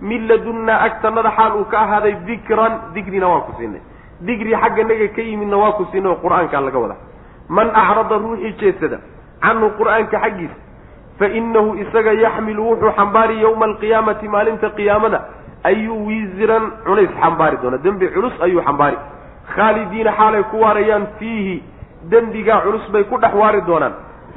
Min ladunnaa agtannada xaal uu ka ahaaday dikran digrina waan ku siinay. Digri xagga naga ka yimidna waa ku siinay oo qur'aankaa laga wadaa. Man acrada ruuxii jeedsada canhu qur'aanka xaggiisa fa innahu isaga yaxmilu wuxuu xambaari yowma alqiyaamati maalinta qiyaamada. Ayuu wiisiran culays xambaari doona dembi culus ayuu xambaari khaalidiina xaalay ku waarayaan fiihi dembigaa culus bay ku dhex waari doonaan.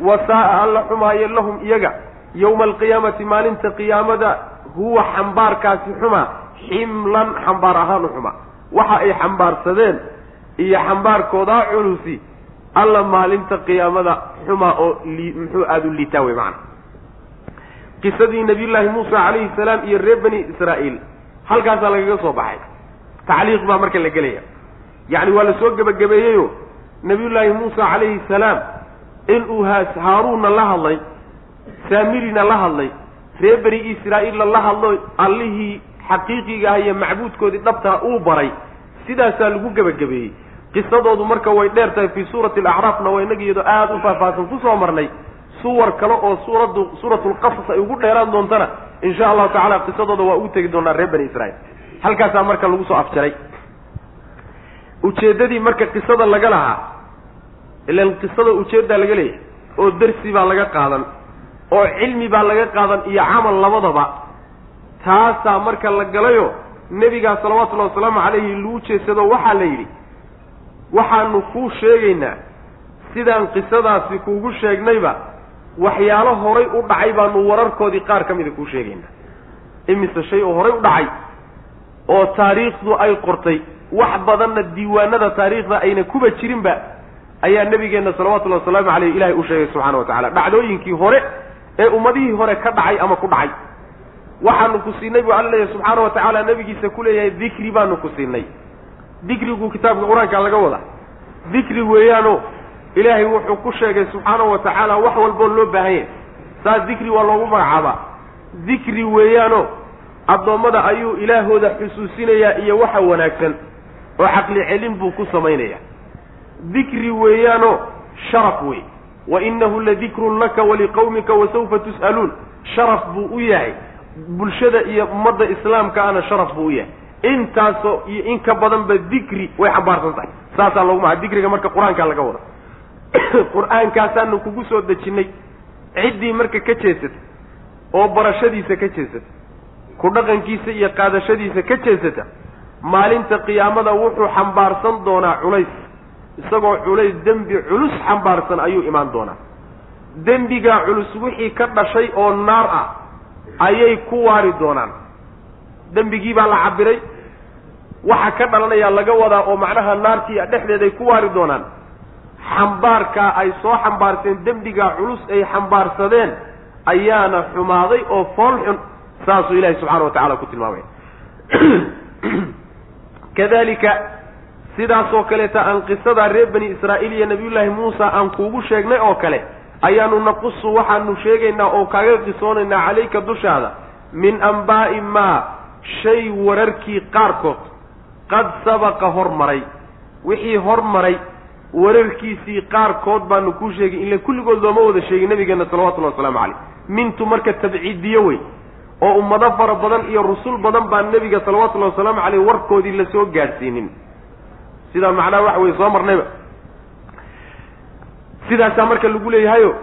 Wasaa'a alla xumaaye lahum iyaga yowma alqiyaamati maalinta qiyaamada huwa xambaarkaasi xumaa ximlan xambaar ahaan u xumaa. Waxa ay xambaarsadeen iyo xambaarkoodaa culusi alla maalinta qiyaamada xumaa oo muxuu aada u liitaa wey macana qisadii nabiyullaahi muusa calayhi salaam iyo reer bani israa'iil halkaasaa lagaga soo baxay. Tacliiq baa marka la gelaya yacni waa la soo gebagabeeyeyo. Nabiyullaahi muusa calayhi salaam inuu haaruunna la hadlay saamirina la hadlay reer bani israa'iilla la hadlo allihii xaqiiqiga ah iyo macbuudkoodii dhabtaa uu baray sidaasaa lagu gebagabeeyey. Qisadoodu marka way dheer tahay fii suurati alacraafna waa innaga iyadoo aada u faahfaahsan ku soo marnay suwar kale oo suuraddu suuratulqasas ay ugu dheeraan doontana insha allahu tacala qisadooda waa ugu tegi doonaa reer bani israiil halkaasaa marka lagu soo afjaray ujeeddadii marka qisada laga lahaa ilan qisada ujeeddaa laga leeyahay oo darsi baa laga qaadan oo cilmi baa laga qaadan iyo camal labadaba taasaa marka la galayo nebigaa salawatullahi wasalaamu calayhi lagu jeedsado waxaa la yidhi waxaanu kuu sheegaynaa sidaan qisadaasi kuugu sheegnayba waxyaalo horay u dhacay baanu wararkoodii qaar ka mida kuu sheegaynaa. Imise shay oo horay u dhacay oo taariikhdu ay qortay wax badanna diiwaanada taariikhda ayna kuba jirinba ayaa nebigeenna salawatullahi wasalaamu caleyh ilahay u sheegay subxana wa tacala dhacdooyinkii hore ee ummadihii hore ka dhacay ama ku dhacay. Waxaanu ku siinay buu alla leeyahy subxaana wa tacaala nebigiisa ku leeyahay dikri baanu ku siinay. Dikrigu kitaabka qur'aanka laga wada. Dikri weeyaano ilaahay wuxuu ku sheegay subxaana wa tacaala wax walboo loo baahan yahay. Saas dikri waa loogu magacaabaa. Dikri weeyaano addoommada ayuu ilaahooda xusuusinayaa iyo waxa wanaagsan oo caqli celin buu ku samaynayaa. Dikri weeyaano sharaf wey wa inahu ladikrun laka waliqawmika wasawfa tus'aluun. Sharaf buu u yahay. Bulshada iyo ummadda islaamkaana sharaf buu u yahay. Intaasoo iyo in ka badanba dikri way xambaarsan tahay. Saasaa loogu maca dikriga marka qur'aankaa laga wada qur'aankaasaanu kugu soo dejinnay ciddii marka ka jeesata oo barashadiisa ka jeesata ku dhaqankiisa iyo qaadashadiisa ka jeesata maalinta qiyaamada wuxuu xambaarsan doonaa culays. Isagoo culays dembi culus xambaarsan ayuu imaan doonaa. Dembigaa culus wixii ka dhashay oo naar ah ayay ku waari doonaan. Dembigii baa la cabiray. Waxa ka dhalanayaa laga wadaa oo macnaha naartii dhexdeeday ku waari doonaan. Xambaarkaa ay soo xambaarseen dembigaa culus ay xambaarsadeen ayaana xumaaday oo fool xun saasuu ilahi subxaana wa tacala ku tilmaamaya kadalika sidaasoo kaleeta aan qisadaa reer bani israa'iil iyo nabiyullaahi muusa aan kuugu sheegnay oo kale ayaanu naqusu waxaanu sheegaynaa oo kaaga qisoonaynaa calayka dushaada min ambaa'i maa shay wararkii qaarkood. Qad sabaqa hormaray. Wixii hormaray wararkiisii qaarkood baanu kuu sheegay ila kulligood looma wada sheegin nabigeena salawatullahi wasalaamu caleyh mintu marka tabciidiyo wey oo ummado fara badan iyo rusul badan baa nebiga salawatullahi wasalaamu caleyh warkoodii la soo gaadhsiinin. Sidaa macnaha waxa weye soo marnayba. Sidaasaa marka lagu leeyahayo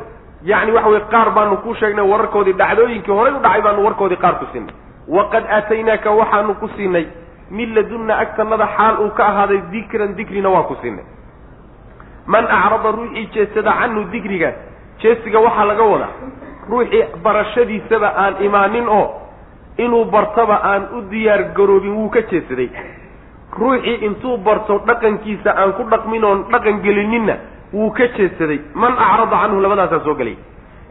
yacni waxa weye qaar baanu kuu sheegnay wararkoodii dhacdooyinkii horay u dhacay baanu warkoodii qaar ku siinay. Waqad aataynaaka waxaanu ku siinay min ladunna agtanada xaal uu ka ahaaday dikran dikrina waa ku siinay. Man acrada ruuxii jeesada canhu dikrigaas jeesiga waxaa laga wadaa ruuxii barashadiisaba aan imaanin oo inuu bartaba aan u diyaar garoobin wuu ka jeesaday. Ruuxii intuu barto dhaqankiisa aan ku dhaqmin oon dhaqan gelininna wuu ka jeedsaday man acrada canhu labadaasaa soo gelay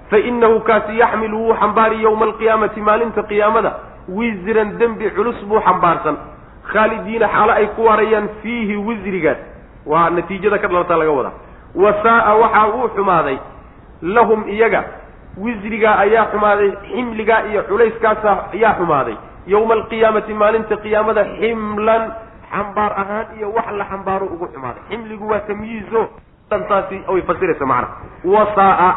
fa innahu kaasi yaxmilu wuu xambaari yowma alqiyaamati maalinta qiyaamada. Wisran dembi culus buu xambaarsan. Khaalidiina xaalo ay ku waarayaan fiihi wisrigaas waa natiijada ka dhalata laga wadaa wa saa'a waxaa uu xumaaday. Lahum iyaga wisrigaa ayaa xumaaday ximligaa iyo culayskaasa ayaa xumaaday. Yowma alqiyaamati maalinta qiyaamada ximlan xambaar ahaan iyo wax la xambaaro ugu xumaaday. Ximligu waa tamyiizo taasi way fasiraysa macana wasaa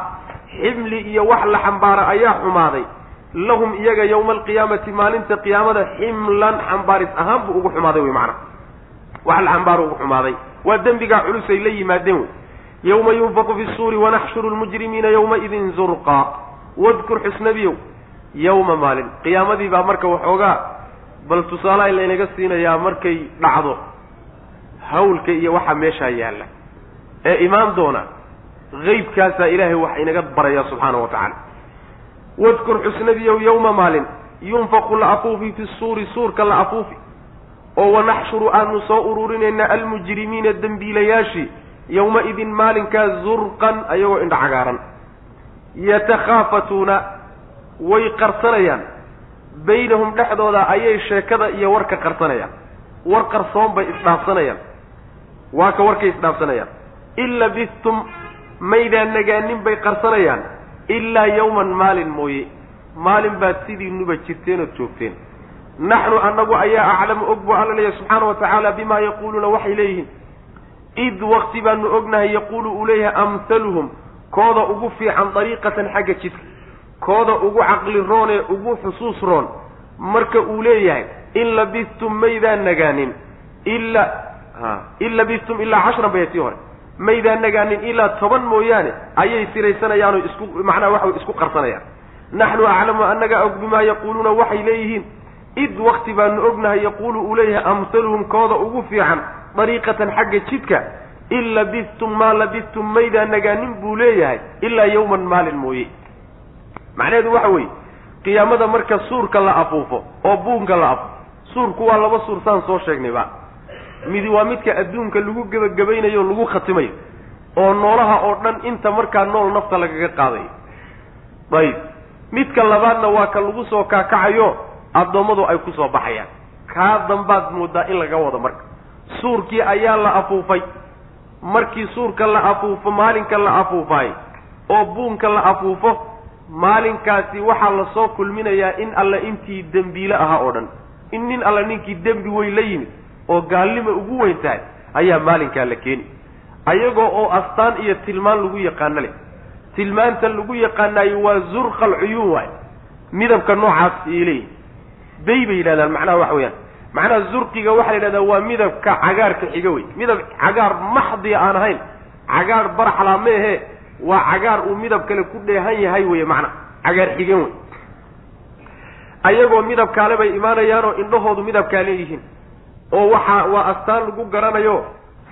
ximli iyo wax la xambaara ayaa xumaaday. Lahum iyaga yowma alqiyaamati maalinta qiyaamada ximlan xambaaris ahaan buu ugu xumaaday wey macana wax la xambaaro ugu xumaaday. Waa dembigaa culus ay la yimaadeen wey yawma yunfaqu fi suuri wanaxshuru lmujrimiina yawmaidin zurqaa wadkur xusnabiyow yawma maalin qiyaamadii baa marka waxoogaa bal tusaalaha laynaga siinayaa markay dhacdo hawlka iyo waxa meeshaa yaalla ee imaan doona haybkaasaa ilaahay wax inaga baraya subxaana wa tacaala wadkur xusnabiyow yawma maalin yunfaqu la afuufi fi suuri suurka la afuufi oo wanaxshuru aanu soo ururinayna almujrimiina dembiilayaashii yowma-idin maalinkaa zurqan ayagoo indha cagaaran yatakhaafatuuna way qarsanayaan baynahum dhexdooda ayay sheekada iyo warka qarsanayaan war qarsoon bay isdhaafsanayaan waa ka warkay isdhaafsanayaan in labistum maydaan nagaanin bay qarsanayaan ilaa yawman maalin mooye maalin baad sidiinuba jirteen ood joogteen naxnu annagu ayaa aclamu og buu alla leeyahy subxaana wa tacaala bimaa yaquuluuna waxay leeyihiin id wakti baanu ognahay yaquulu uu leeyahay amhaluhum kooda ugu fiican dariiqatan xagga jidka kooda ugu caqli roon ee ugu xusuus roon marka uu leeyahay in labistum maydaan nagaanin ilaa in labistum ilaa cashran bay tii hore maydaan nagaanin ilaa toban mooyaane ayay siraysanayaanoo isku macnaha waxa isku qarsanayaan. Naxnu aclamu annaga og bimaa yaquuluuna waxay leeyihiin id wakti baanu ognahay yaquulu uu leeyahay amhaluhum kooda ugu fiican dariiqatan xagga jidka in labistum maa labistum maydaan nagaanin buu leeyahay ilaa yawman maalin mooye. Macnaheedu waxa weeye qiyaamada marka suurka la afuufo oo buunka la afuufo suurku waa laba suur saan soo sheegnayba midi waa midka adduunka lagu gebagabaynayo lagu khatimayo oo noolaha oo dhan inta markaa nool nafta lagaga qaadayo ayib. Midka labaadna waa ka lagu soo kaakacayo addoommadu ay ku soo baxayaan. Kaa dambaad moodaa in laga wado marka suurkii ayaa la afuufay. Markii suurka la afuufo maalinka la afuufaay oo buunka la afuufo maalinkaasi waxaa la soo kulminayaa in alle intii dembiile ahaa oo dhan. In nin alle ninkii dembi weyn la yimid oo gaalnima ugu weyn tahay ayaa maalinkaa la keeni. Ayagoo oo astaan iyo tilmaan lagu yaqaano leh. Tilmaanta lagu yaqaanaayo waa zurqa cuyuun waay midabka noocaas ay leeyihiin bay yidhahdaan macnaha waxa weeyaan macnaha zurqiga waxaa la yidhahdaa waa midabka cagaarka xiga wey midab cagaar maxdiya aan ahayn. Cagaar barxlaa meehe waa cagaar uu midab kale ku dheehan yahay weye macna cagaar xigen wey ayagoo midabkaale bay imaanayaanoo indhahoodu midabkaa leeyihiin. Oo waxaa waa astaan lagu garanayo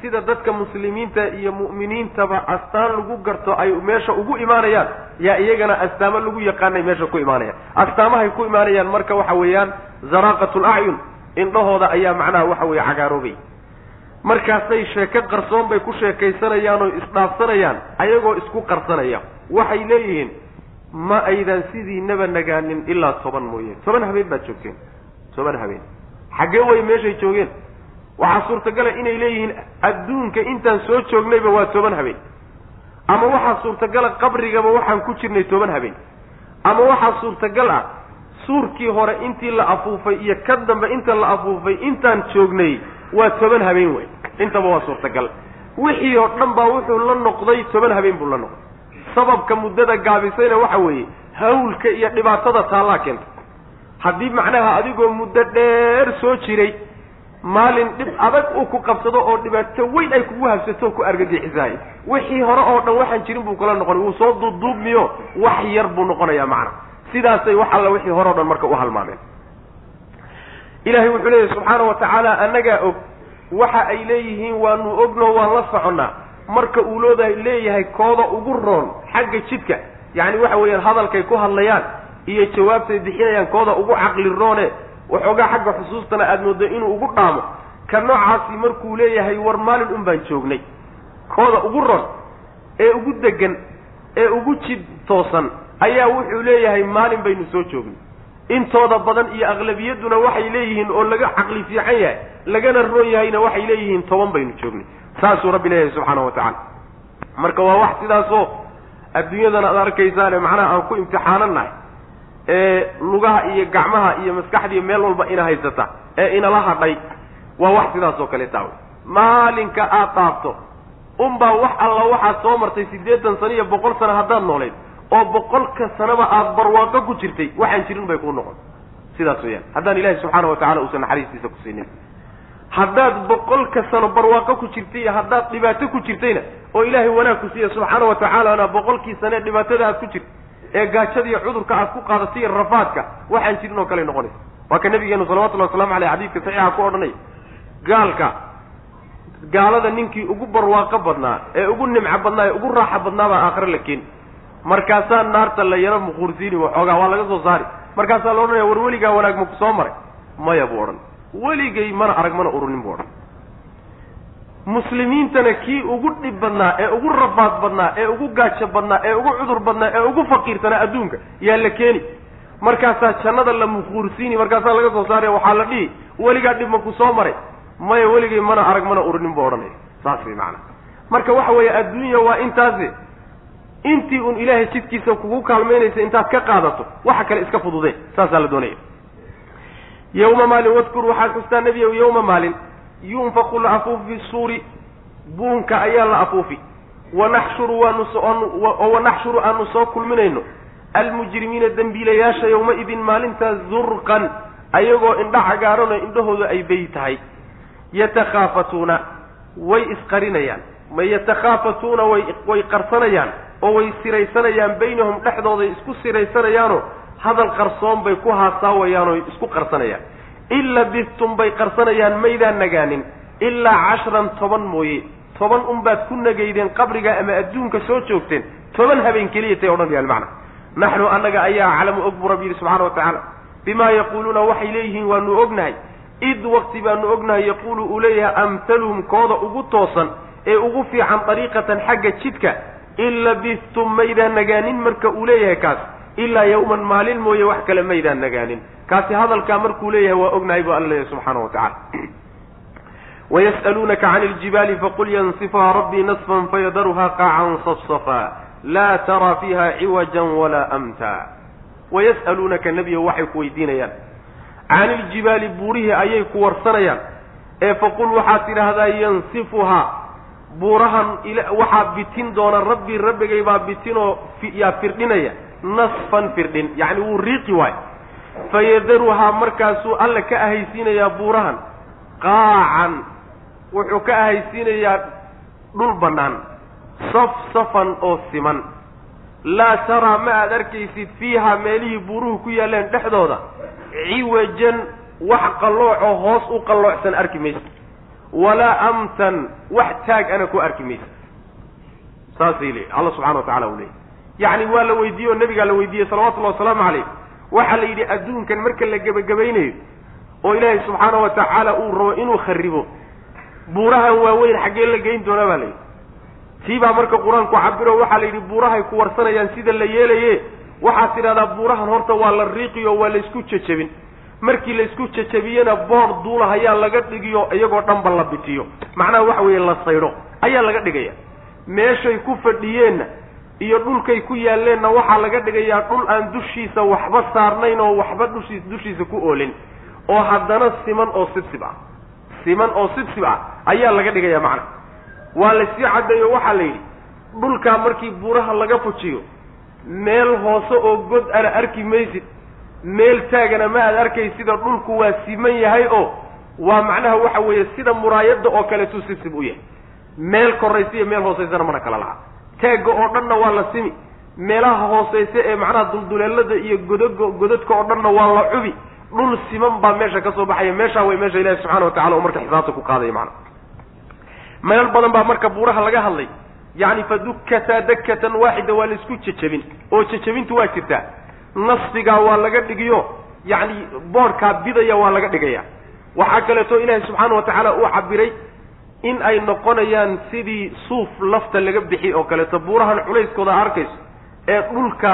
sida dadka muslimiinta iyo mu'miniintaba astaan lagu garto ay meesha ugu imaanayaan. Yaa iyagana astaamo lagu yaqaanay meesha ku imaanayaan. Astaamahay ku imaanayaan marka waxa weeyaan zaraaqatu lacyun indhahooda ayaa macnaha waxa weeye cagaaroobay. Markaasay sheeko qarsoon bay ku sheekaysanayaan oo isdhaafsanayaan ayagoo isku qarsanaya. Waxay leeyihiin ma aydan sidiinaba nagaanin ilaa toban mooye. Toban habeen baad joogteen. Toban habeen. Xaggee way meeshay joogeen. Waxaa suurtagala inay leeyihiin adduunka intaan soo joognayba waa toban habeen. Ama waxaa suurtagala qabrigaba waxaan ku jirnay toban habeen. Ama waxaa suurtagal ah suurkii hore intii la afuufay iyo ka dambe inta la afuufay intaan joognay waa toban habeen wey intaba waa suurtagal. Wixii oo dhan baa wuxuu la noqday toban habeen buu la noqday. Sababka muddada gaabisayna waxa weeye hawlka iyo dhibaatada taallaa keenta haddii macnaha adigoo muddo dheer soo jiray maalin dhib adag uu ku qabsado oo dhibaato weyn ay kugu habsato ku argagixisaay wixii hore oo dhan waxaan jirin buu kala noqonay wuu soo duubduubmiyo wax yar buu noqonayaa macna sidaasay wax alla wixii hore o dhan marka u halmaameen ilahay wuxuu leeyahy subxaana wa tacaala annagaa og waxa ay leeyihiin waanu ogno waan la soconnaa marka uu looda leeyahay kooda ugu roon xagga jidka yacni waxa weeyaan hadalkay ku hadlayaan iyo jawaabtay bixinayaan kooda ugu caqli roone waxoogaa xagga xusuustana aada moodo inuu ugu dhaamo. Ka noocaasi markuu leeyahay war maalin un baan joognay. Kooda ugu ron ee ugu degan ee ugu jid toosan ayaa wuxuu leeyahay maalin baynu soo joognay intooda badan iyo aqlabiyadduna waxay leeyihiin oo laga caqli fiican yahay lagana ron yahayna waxay leeyihiin toban baynu joognay saasuu rabbi leeyahay subxaana wa tacaala. Marka waa wax sidaasoo adduunyadana aad arkaysaane macnaha aan ku imtixaanan nahay ee lugaha iyo gacmaha iyo maskaxdiiyo meel walba ina haysata ee inala hadhay waa wax sidaas oo kale taawe maalinka aad dhaafto unbaa wax alla waxaad soo martay siddeetan sano iyo boqol sano haddaad noolayd oo boqolka sanaba aada barwaaqo ku jirtay waxaan jirin bay kuu noqon. Sidaas weeyaan. Haddaan ilaahi subxaana wa tacala uusan naxariistiisa ku siinin. Haddaad boqolka sano barwaaqo ku jirtay iyo haddaad dhibaato ku jirtayna oo ilaahay wanaag ku siiya subxaana wa tacaalana boqolkii sane dhibaatada aad ku jirta ee gaajadiiyo cudurka aad ku qaadatay iyo rafaadka waxaan jirin oo kale noqonaysa waa ka nabigeenu salawatullahi waslamu aleyh xadiidka saxiixa ku odhanay. Gaalka gaalada ninkii ugu barwaaqo badnaa ee ugu nimco badnaa ee ugu raaxa badnaa baa aakhire la keeni markaasaa naarta la yaro muquursiini waxoogaa waa laga soo saari. Markaasaa la odhanaya war weligaa wanaag maku soo maray. Maya buu odhan. Weligay mana arag mana urunin buu odhan. Muslimiintana kii ugu dhib badnaa ee ugu rafaad badnaa ee ugu gaajo badnaa ee ugu cudur badnaa ee ugu faqiirsanaa adduunka yaa la keeni. Markaasaa jannada la muquursiini markaasaa laga soo saaraya waxaa la dhihi weligaa dhib maku soo maray. Maya weligay mana arag mana urinin buu odhanaya saas way macanaa marka waxa weeye adduunya waa intaasi intii un ilaahay jidkiisa kugu kaalmaynaysa intaad ka qaadato waxa kale iska fududee saasaa la doonaya yawma maalin wadkur waxaad xustaa nebiyow yawma maalin. Yunfaqu la afuufi suuri buunka ayaa la afuufi. Wanaxshuru waanu oo wanaxshuru aanu soo kulminayno. Almujrimiina dembiilayaasha yowma-idin maalintaas zurqan ayagoo indha cagaaranoo indhahooda ay bay tahay. Yatakhaafatuuna way isqarinayaan. Ma yatakhaafatuuna way way qarsanayaan oo way siraysanayaan baynahum dhexdooday isku siraysanayaanoo hadal qarsoon bay ku haasaawayaanoo isku qarsanayaan. In labistum bay qarsanayaan maydaan nagaanin. Ilaa cashran toban mooye. Toban unbaad ku nagaydeen qabriga ama adduunka soo joogteen toban habeen keliya tay odhanayaan macna. Naxnu annaga ayaa aclamu og buu rabbi yidhi subxana wa tacaala. Bimaa yaquuluuna waxay leeyihiin waanu ognahay. Id waqti baanu ognahay yaquulu uu leeyahay amhaluhum kooda ugu toosan ee ugu fiican dariiqatan xagga jidka in labistum maydaan nagaanin marka uu leeyahay kaas. Ilaa yawman maalin mooye wax kale maydaan nagaanin. Kaasi hadalkaa markuu leeyahay waa ognahay bu alla leeyahay subxaana wa tacala wayas'aluunaka cani iljibaali faqul yansifuhaa rabbii nasfan fayadaruhaa qaacan safsafa. Laa taraa fiiha ciwajan walaa amta. Wayas'aluunaka nebiyo waxay ku weydiinayaan. Cani iljibaali buurihii ayay ku warsanayaan. Ee faqul waxaad tidhaahdaa yansifuhaa buurahan waxaa bitin doona rabbii rabbigay baa bitinoo yaa firdhinaya. Nasfan firdhin yacni wuu riiqi waay fayadaruhaa markaasuu alle ka ahaysiinayaa buurahan. Qaacan wuxuu ka ahaysiinayaa dhul bannaan. Saf safan oo siman. Laa taraa ma aad arkaysid fiiha meelihii buuruhu ku yaalleen dhexdooda. Ciwajan wax qalloocoo hoos u qalloocsan arki maysa walaa amtan wax taag ana ku arki maysa saasay leeyihi alla subxana wa tacala uu leeyay yacni waa la weydiiyey oo nabigaa la weydiiyey salawatullahi wasalaamu calayh waxaa la yidhi adduunkan marka la gebagabaynayo oo ilaahay subxaana wa tacaala uu rabo inuu kharibo buurahan waaweyn xaggee la geyn doonaa baa la yidhi tii baa marka qur'aanku cabiro waxaa la yidhi buurahay ku warsanayaan sida la yeelaye waxaad tidhahdaa buurahan horta waa la riiqiyo waa la isku jejebin markii la isku jejebiyena boor duula ayaa laga dhigiyo iyagoo dhanba la bitiyo. Macnaha waxa weeye la saydho ayaa laga dhigaya. Meeshay ku fadhiyeenna iyo dhulkay ku yaalleenna waxaa laga dhigayaa dhul aan dushiisa waxba saarnayn oo waxba dushii dushiisa ku oolin. Oo haddana siman oo sibsib ah. Siman oo sibsib ah ayaa laga dhigaya macna. Waa la sii caddeeyo waxaa la yidhi dhulkaa markii buuraha laga fujiyo meel hoose oo god ana arki maysid meel taagana ma aad arkay sida dhulku waa siman yahay oo waa macnaha waxa weeye sida muraayadda oo kaleetuu sibsib u yahay. Meel koraysa iyo meel hoosaysana mana kala laha taagga oo dhanna waa la simi. Meelaha hooseyse ee macnaha dulduleelada iyo godago godadka oo dhanna waa la cubi. Dhul siman baa meesha ka soo baxaya. Meeshaa way meesha ilahi subxana wa tacala oo marka xisaabta ku qaadaya macana meel badan baa marka buuraha laga hadlay. Yacni fa dukkataa dakkatan waaxida waa la isku jejebin oo jejebintu waa jirtaa nasfigaa waa laga dhigiyo yacni boodhkaa bidaya waa laga dhigaya. Waxaa kaleeto ilaahay subxaana wa tacaala uu cabiray in ay noqonayaan sidii suuf lafta laga bixi oo kaleeto. Buurahan culayskooda arkayso ee dhulka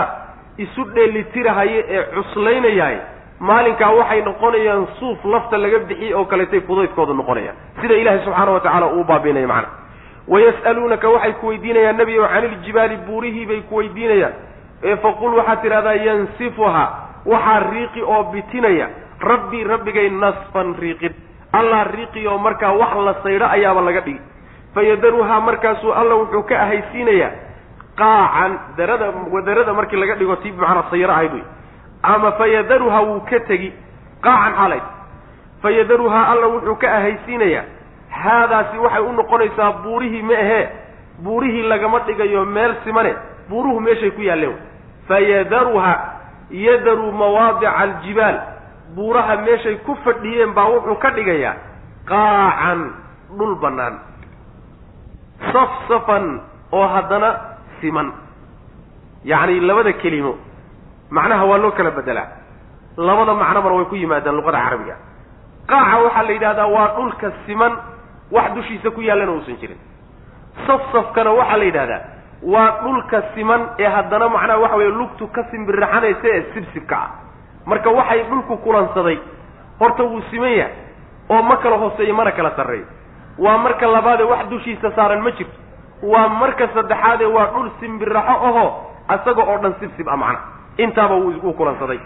isu dheelitirahaya ee cuslaynayahay maalinkaa waxay noqonayaan suuf lafta laga bixi oo kaleetay fudaydkooda noqonayaan. Sida ilaahay subxaana wa tacaala uu baabiinaya macana wayas'aluunaka waxay ku weydiinayaan nebi o cani iljibaali buurihii bay ku weydiinayaan ee faqul waxaad tidhahdaa yansifuha waxaa riiqi oo bitinaya. Rabbii rabbigay nasfan riiqid allah riiqi oo markaa wax la saydho ayaaba laga dhigi. Fayadaruhaa markaasuu alla wuxuu ka ahaysiinayaa. Qaacan darada darada markii laga dhigo tii bimacnaa sayro ahayd wey. Ama fayadaruhaa wuu ka tegi. Qaacan xaalay fayadaruhaa alla wuxuu ka ahaysiinayaa. Haadaasi waxay u noqonaysaa buurihii ma ahee. Buurihii lagama dhigayo meel simane. Buuruhu meeshay ku yaalleen fayadaruha yadaru mawaadica aljibaal. Buuraha meeshay ku fadhiyeen baa wuxuu ka dhigayaa qaacan dhul bannaan. Safsafan oo haddana siman. Yacni labada kelimo. Macnaha waa loo kala bedelaa labada macnobana way ku yimaadaan luqada carabiga. Qaaca waxaa la yidhahdaa waa dhulka siman wax dushiisa ku yaallana uusan jirin. Safsafkana waxaa la yidhahdaa waa dhulka siman ee haddana macnaha waxa weeye lugtu ka simbirraxanaysa ee sibsibka ah. Marka waxay dhulku kulansaday horta wuu siman yahay oo ma kala hooseeyo mana kala sarreeyo. Waa marka labaadee wax dushiisa saaran ma jirto. Waa marka saddexaadee waa dhul simbirraxo ahoo isaga oo dhan sibsib ah macnaha. Intaaba wuu kulansaday.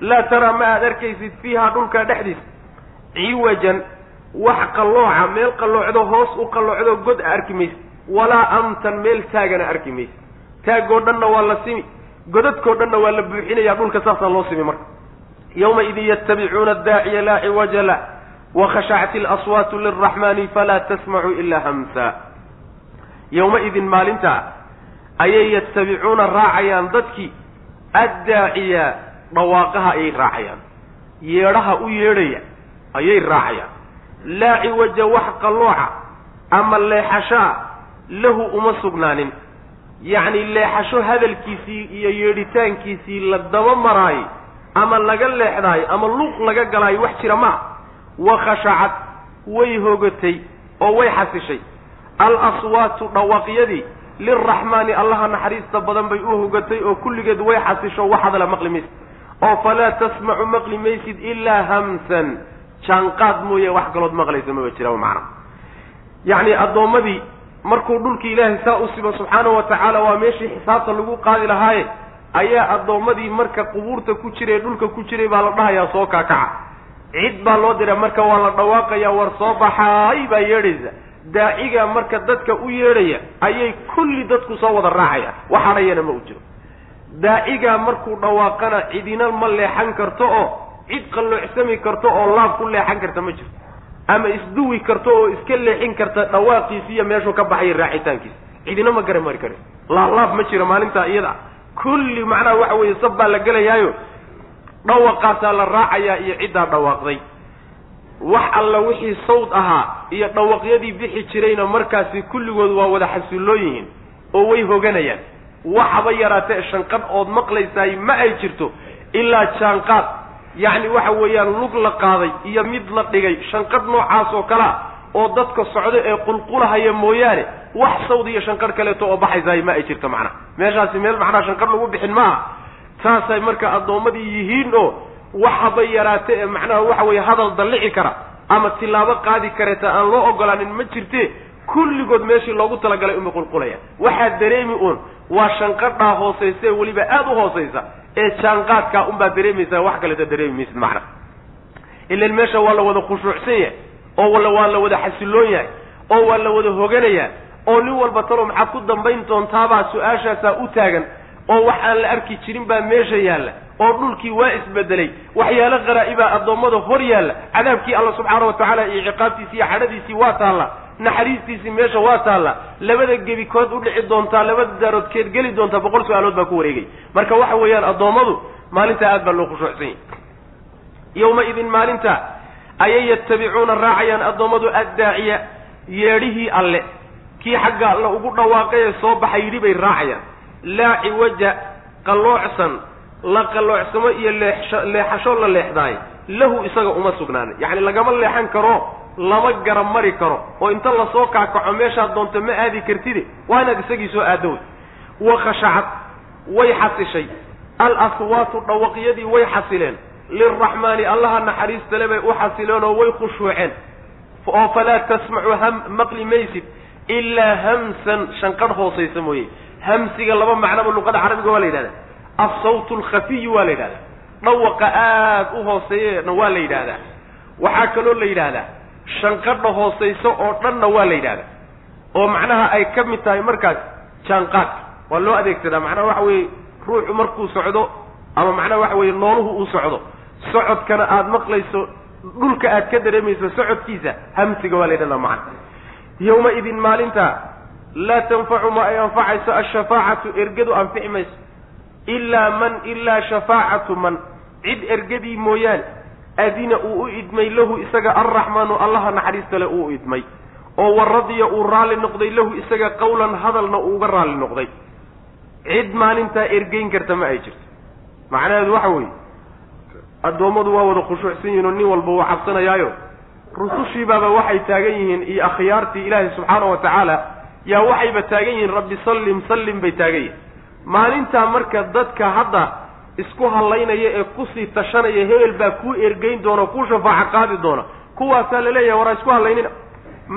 Laa taraa ma aad arkaysid fiiha dhulka dhexdiisa. Ciwajan wax qallooca meel qalloocdo hoos u qalloocdo god a arki maysa walaa amtan meel taagana arki maysa. Taagoo dhanna waa la simi godadkoo dhanna waa la buuxinaya dhulka saasaa loo simi marka. Yawmaidin yattabicuuna adaaciya laa ciwaja lah wakhashacat ilaswaatu lilraxmaani falaa tasmacu ilaa hamsa. Yowma-idin maalintaa ayay yatabicuuna raacayaan dadkii addaaciya dhawaaqaha ayay raacayaan. Yeedhaha u yeedhaya ayay raacayaan. Laa ciwaja wax qallooca ama leexashaa lahu uma sugnaanin. Yacni leexasho hadalkiisii iyo yeedhitaankiisii la daba maraayay ama laga leexdaayo ama luq laga galaayo wax jira maa wakhashacad way hogatay oo way xasishay. Al aswaatu dhawaaqyadii lilraxmaani allaha naxariista badan bay u hogatay oo kulligeed way xasisho wax hadala maqli maysid. Oo falaa tasmacu maqli maysid ilaa hamsan. Jaanqaad mooye wax kalood maqlaysa maba jira macna. Yacni addoommadii markuu dhulkii ilaahay saa u sibo subxaana wa tacaala waa meeshii xisaabta lagu qaadi lahaaye ayaa addoommadii marka qubuurta ku jiray dhulka ku jiray baa la dhahayaa soo kaakaca. Cid baa loo dira marka waa la dhawaaqayaa war soo baxaay baa yeedhaysa. Daaciga marka dadka u yeedhaya ayay kulli dadku soo wada raacaya waxadhayana ma u jiro. Daacigaa markuu dhawaaqana cidina ma leexan karto oo cid qalloocsami karto oo laab ku leexan karta ma jirto ama isduwi karto oo iska leexin karta dhawaaqiisi iyo meeshuu ka baxaya raacitaankiisa. Cidina ma gara mari karin. Laalaab ma jiro maalintaa iyada. Kulli macnaha waxa weeye sab baa la gelayaayo. Dhawaqaasaa la raacayaa iyo ciddaa dhawaaqday. Wax alla wixii sawd ahaa iyo dhawaqyadii bixi jirayna markaasi kulligood waa wada xasulloo yihiin oo way hoganayaan. Waxaba yaraatee shanqadh ood maqlaysaay ma ay jirto ilaa jaanqaad yacni waxa weeyaan lug la qaaday iyo mid la dhigay shanqadh noocaas oo kalea oo dadka socdo ee qulqulahaya mooyaane wax sawd iyo shanqadh kaleeto oo baxaysaay ma ay jirto macnaha meeshaasi meel macnaha shanqadh lagu bixin maaha saasay marka addoommadii yihiin oo waxaba yaraate ee macnaha waxa weeye hadal dallici kara ama tilaabo qaadi kareeta aan loo ogolaanin ma jirte kulligood meeshii loogu talagalay unbay qulqulayaan waxaa dareemi uun waa shanqadhaa hoosaysa ee weliba aada u hoosaysa ee jaanqaadkaa unbaa dareemaysaa wax kaleeta dareemi maysid macna. Ilan meesha waa la wada khushuucsan yahay oo waa la wada xasilloon yahay oo waa la wada hoganayaa oo nin walba talo maxaad ku dambayn doontaabaa su'aashaasaa u taagan oo wax aan la arki jirin baa meesha yaalla oo dhulkii waa isbedelay. Waxyaalo qaraaibaa addoommada hor yaalla. Cadaabkii alla subxaana wa tacaala iyo ciqaabtiisi iyo xadhadiisii waa taalla. Naxariistiisii meesha waa taalla. Labada gebi kood u dhici doontaa labada daaroodkeed geli doontaa boqol su'aalood baa ku wareegay. Marka waxa weeyaan addoommadu maalintaa aad baa loo khushuucsan yahy yowma-idin maalinta ayay yatabicuuna raacayaan addoommadu addaaciya yeedhihii alle. Kii xagga alle ugu dhawaaqay ee soo baxay yidhi bay raacayaan. Laa ciwaja qalloocsan la qalloocsamo iyo leexasho la leexdaay lahu isaga uma sugnaanin yacni lagama leexan karo lama garab mari karo. Oo inta la soo kaakaco meeshaad doonto ma aadi kartide? Waa inaad isagii soo aaddo wa khashacad way xasishay. Al aswaatu dhawaqyadii way xasileen. Lilraxmaani allaha naxariista le bay u xasileen oo way khushuuceen. Oo falaa tasmacu ham maqli maysid ilaa hamsan shanqadh hoosaysa mooye. Hamsiga laba macnoba luqada carabiga waa la yidhahda alsawt alkhafiyu waa la yidhahdaa. Dhawaqa aad u hooseeyana waa la yidhaahdaa waxaa kaloo la yidhaahdaa shanqadha hoosayso oo dhanna waa la yidhahdaa. Oo macnaha ay ka mid tahay markaas jaanqaadka waa loo adeegsadaa. Macnaha waxa weeye ruuxu markuu socdo ama macnaha waxa weeye nooluhu uu socdo. Socodkana aada maqlayso dhulka aad ka dareemayso socodkiisa hamsiga waa la yidhahdaa macna. Yawma-idin maalinta laa tanfacu ma ay anfacayso ashafaacatu ergadu anfici mayso ilaa man ilaa shafaacatu man cid ergadii mooyaane adina uu u idmay lahu isaga alraxmaanu allaha naxariista le uu u idmay oo waradiya uu raalli noqday lahu isaga qawlan hadalna uu uga raalli noqday cid maalintaa ergeyn karta ma ay jirto macnaheedu waxa weeye addoommadu waa wada khushuucsan yihiin oo nin walba uu cabsanayaayo rusushiibaaba waxay taagan yihiin iyo akhyaartii ilaahay subxaana wa tacaala yaa waxayba taagan yihiin rabbi sallim sallim bay taagan yihiin maalintaa marka dadka hadda isku hallaynaya ee ku sii tashanaya hebel baa kuu ergeyn doona kuu shafaaco qaadi doona. Kuwaasaa la leeyahay waraa isku hallaynina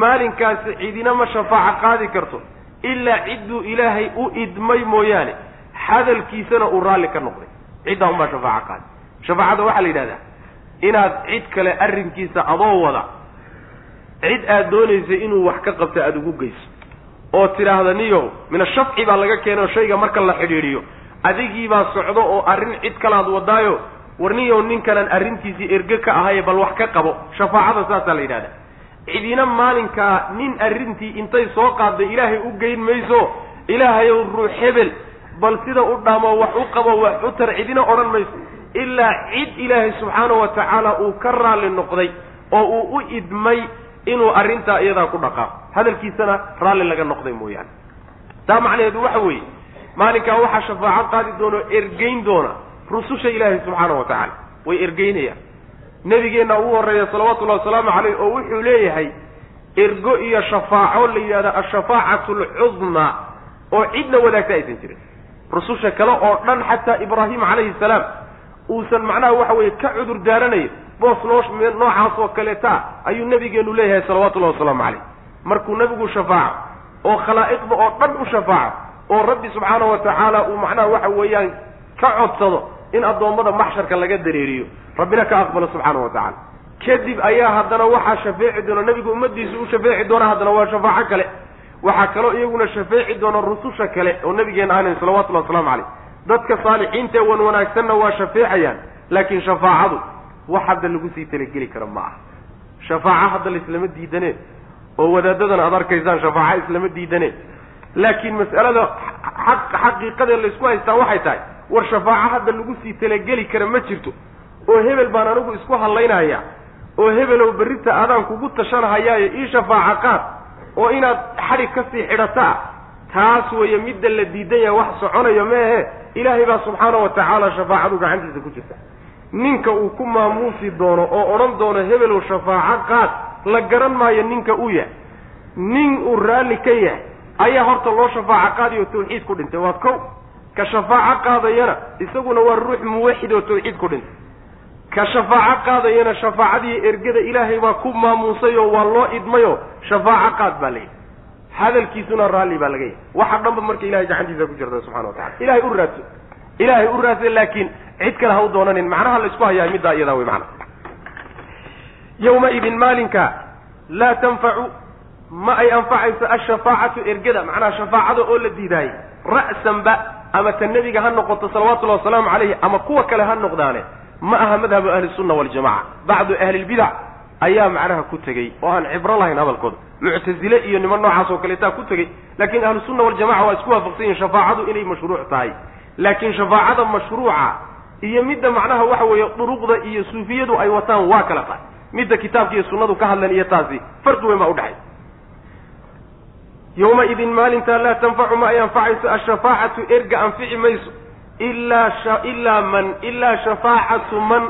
maalinkaasi cidina ma shafaaco qaadi karto ilaa cidduu ilaahay u idmay mooyaane hadalkiisana uu raalli ka noqday. Ciddaa unbaa shafaaco qaadi. Shafaacada waxaa la yidhahdaa inaad cid kale arrinkiisa adoo wada cid aad doonaysa inuu wax ka qabto aada ugu geyso oo tidhaahda niyow min ashafci baa laga keenay oo shayga marka la xidhiidhiyo. Adigii baa socdo oo arrin cid kalaad wadaayo. Warniyow ninkanan arrintiisii erge ka ahaye bal wax ka qabo. Shafaacada saasaa la yidhahda cidina maalinkaa nin arrintii intay soo qaadday ilaahay u geyn mayso. Ilaahayow ruux hebel. Bal sida u dhaamo wax u qabo wax u tar cidina odhan mayso. Ilaa cid ilaahay subxaanahu wa tacaala uu ka raalli noqday oo uu u idmay inuu arrintaa iyadaa ku dhaqaaqo. Hadalkiisana raalli laga noqday mooyaane. Taa macnaheedu waxa weeye maalinkaa waxaa shafaaco qaadi doona ergeyn doona rususha ilaahay subxaanahu wa tacaala. Way ergeynayaan. Nebigeenna ugu horreeya salawatullahi wasalaamu caleyh oo wuxuu leeyahay ergo iyo shafaaco la yidhahda ashafaacatu alcudmaa oo cidna wadaagta aysan jirin. Rususha kale oo dhan xataa ibraahim calayhi salaam uusan macnaha waxa weeye ka cudur daaranayo boos noo noocaas oo kaleeta ayuu nebigeenu leeyahay salawatullahi wasalaamu caleyh markuu nebigu shafaaco oo khalaa'iqda oo dhan u shafaaco oo rabbi subxaanahu wa tacaala uu macnaha waxa weeyaan ka codsado in addoommada maxsharka laga dareeriyo rabbina ka aqbalo subxaanahu wa tacala kadib ayaa haddana waxaa shafeeci doona nebigu ummaddiisa u shafeeci doona haddana waa shafaaco kale. Waxaa kaloo iyaguna shafeeci doona rususha kale oo nabigeena ahnayn salawatullahi waslamu caleyh dadka saalixiinta wan wanaagsanna waa shafeecayaan laakiin shafaacadu wax hadda lagu sii talageli karo ma aha. Shafaaco hadda laislama diidane oo wadaadadan aad arkaysaan shafaaco islama diidane. Laakiin mas'alada xaq xaqiiqadee laysku haystaa waxay tahay war shafaaco hadda lagu sii talageli kara ma jirto. Oo hebel baan anigu isku hadlaynaya oo hebelow berrita adaan kugu tashanahayaayo ii shafaaco qaad oo inaad xadhig ka sii xidhataa taas weeye midda la diidan yahay wax soconayo meehe ilaahay baa subxaana wa tacaala shafaacadu gacantiisa ku jirta ninka uu ku maamuusi doono oo odhan doono hebelow shafaaco qaad la garan maayo ninka uu yahay. Nin uu raalli ka yahay ayaa horta loo shafaaco qaadayo tawxiid ku dhintay. Waa kow ka shafaaco qaadayana isaguna waa ruux muwaxid oo tawxiid ku dhintay. Ka shafaaco qaadayana shafaacadii ergada ilaahay baa ku maamuusay oo waa loo idmayoo shafaaco qaad baa layidhi hadalkiisuna raalli baa laga yahay. Waxa dhanba marka ilahay gacantiisa ku jirta subxana wa tacala ilahay u raadso. Ilahay u raadsa laakiin cid kale ha u doonanin. Macnaha la isku hayaa middaa iyadaa wey macana yawmaidin maalinka laa tanfacu ma ay anfacayso ashafaacatu ergada. Macnaha shafaacada oo la diidaayey ra'sanba ama ta nebiga ha noqoto salawatullahi wasalaamu calayhi ama kuwa kale ha noqdaane ma aha madhabu ahli sunna waljamaca bacdu ahli lbidac ayaa macnaha ku tegey oo aan cibro lahayn hadalkooda. Muctazile iyo niman noocaas oo kaleetaa ku tegey laakiin ahlu sunna waljamaca waa isku waafaqsan yihiin shafaacadu inay mashruuc tahay. Laakiin shafaacada mashruuca iyo midda macnaha waxa weeye duruqda iyo suufiyadu ay wataan waa kala tahay. Midda kitaabka iyo sunnadu ka hadleen iyo taasi farqi weyn baa udhexay yawmaidin maalintaa laa tanfacu ma ay anfacayso ashafaacatu erga anfici mayso. Ilaa man ilaa shafaacatu man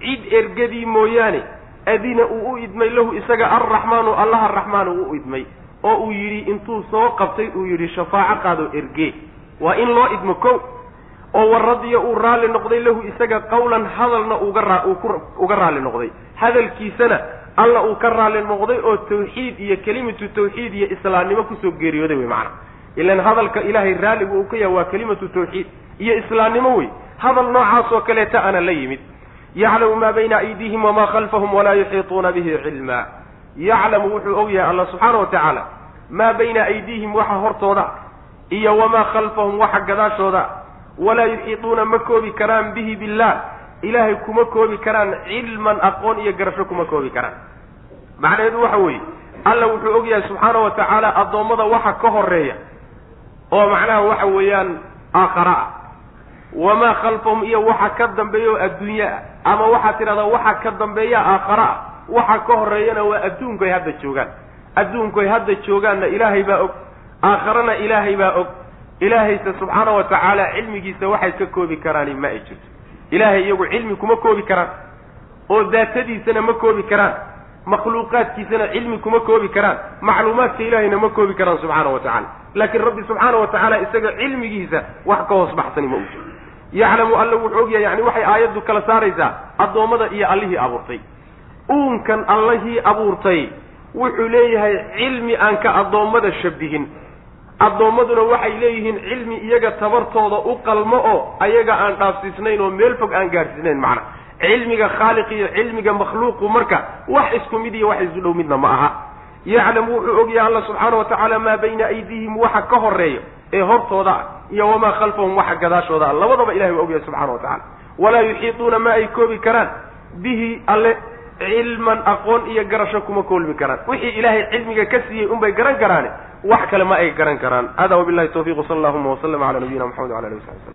cid ergadii mooyaane adina uu u idmay lahu isaga alraxmaanu allaha raxmaanu u idmay oo uu yidhi intuu soo qabtay uu yidhi shafaaco qaado erge waa in loo idmo kow oo waradiya uu raalli noqday lahu isaga qawlan hadalna uga raalli noqday. Hadalkiisana alla uu ka raalli noqday oo tawxiid iyo kelimatu tawxiid iyo islaamnimo ku soo geeriyooday wey macana ilan hadalka ilaahay raalligu uu ka yahay waa kelimatu tawxiid iyo islaamnimo wey. Hadal noocaas oo kaleeta ana la yimid. Yaclamu maa bayna aydiihim wamaa khalfahum walaa yuxiituuna bihi cilma. Yaclamu wuxuu og yahay allah subxaana wa tacaala maa bayna aydiihim waxa hortooda iyo wamaa khalfahum waxa gadaashooda walaa yuxiituuna ma koobi karaan bihi billah ilaahay kuma koobi karaan cilman aqoon iyo garasho kuma koobi karaan. Macnaheedu waxa weeye alla wuxuu og yahay subxaana wa tacaala addoommada waxa ka horreeya oo macnaha waxa weeyaan aakhara ah. Wamaa khalfahum iyo waxa ka dambeeya oo adduunye ah. Ama waxaad tidhahdaa waxa ka dambeeya aakhara ah. Waxa ka horeeyana waa adduunku ay hadda joogaan. Adduunku ay hadda joogaanna ilaahay baa og. Aakharana ilaahay baa og ilaahayse subxaana wa tacaala cilmigiisa waxay ka koobi karaani ma ay jirto. Ilaahay iyagu cilmi kuma koobi karaan oo daatadiisana ma koobi karaan makhluuqaadkiisana cilmi kuma koobi karaan macluumaadka ilaahayna ma koobi karaan subxaana wa tacala laakiin rabbi subxaana wa tacaala isaga cilmigiisa wax ka hoos baxsani ma u yaclamu alla wuxuu ogyahay yani waxay aayaddu kala saaraysaa addoommada iyo allihii abuurtay. Uunkan allihii abuurtay wuxuu leeyahay cilmi aan ka addoommada shabihin addoommaduna waxay leeyihiin cilmi iyaga tabartooda u qalmo oo ayaga aan dhaafsiisnayn oo meel fog aan gaadhsiisnayn macna. Cilmiga khaaliq iyo cilmiga makhluuqu marka wax isku mid iyo wax isu dhow midna ma aha. Yaclamu wuxuu ogyahay alla subxaana wa tacaala maa bayna aydiihim waxa ka horreeya ee hortooda ah iyo wamaa khalfahum waxa gadaashooda. Ah labadaba ilahay waa ogyahay subxana wa tacala walaa yuxiituuna ma ay koobi karaan? Bihi alle cilman aqoon iyo garasho kuma koolmi karaan. Wixii ilaahay cilmiga ka siiyey unbay garan karaane wax kale ma ay garan karaan. Hada wabillahi tawfiq sala allahuma waslama cala nabiyina maxamed wala alihi wasabi slm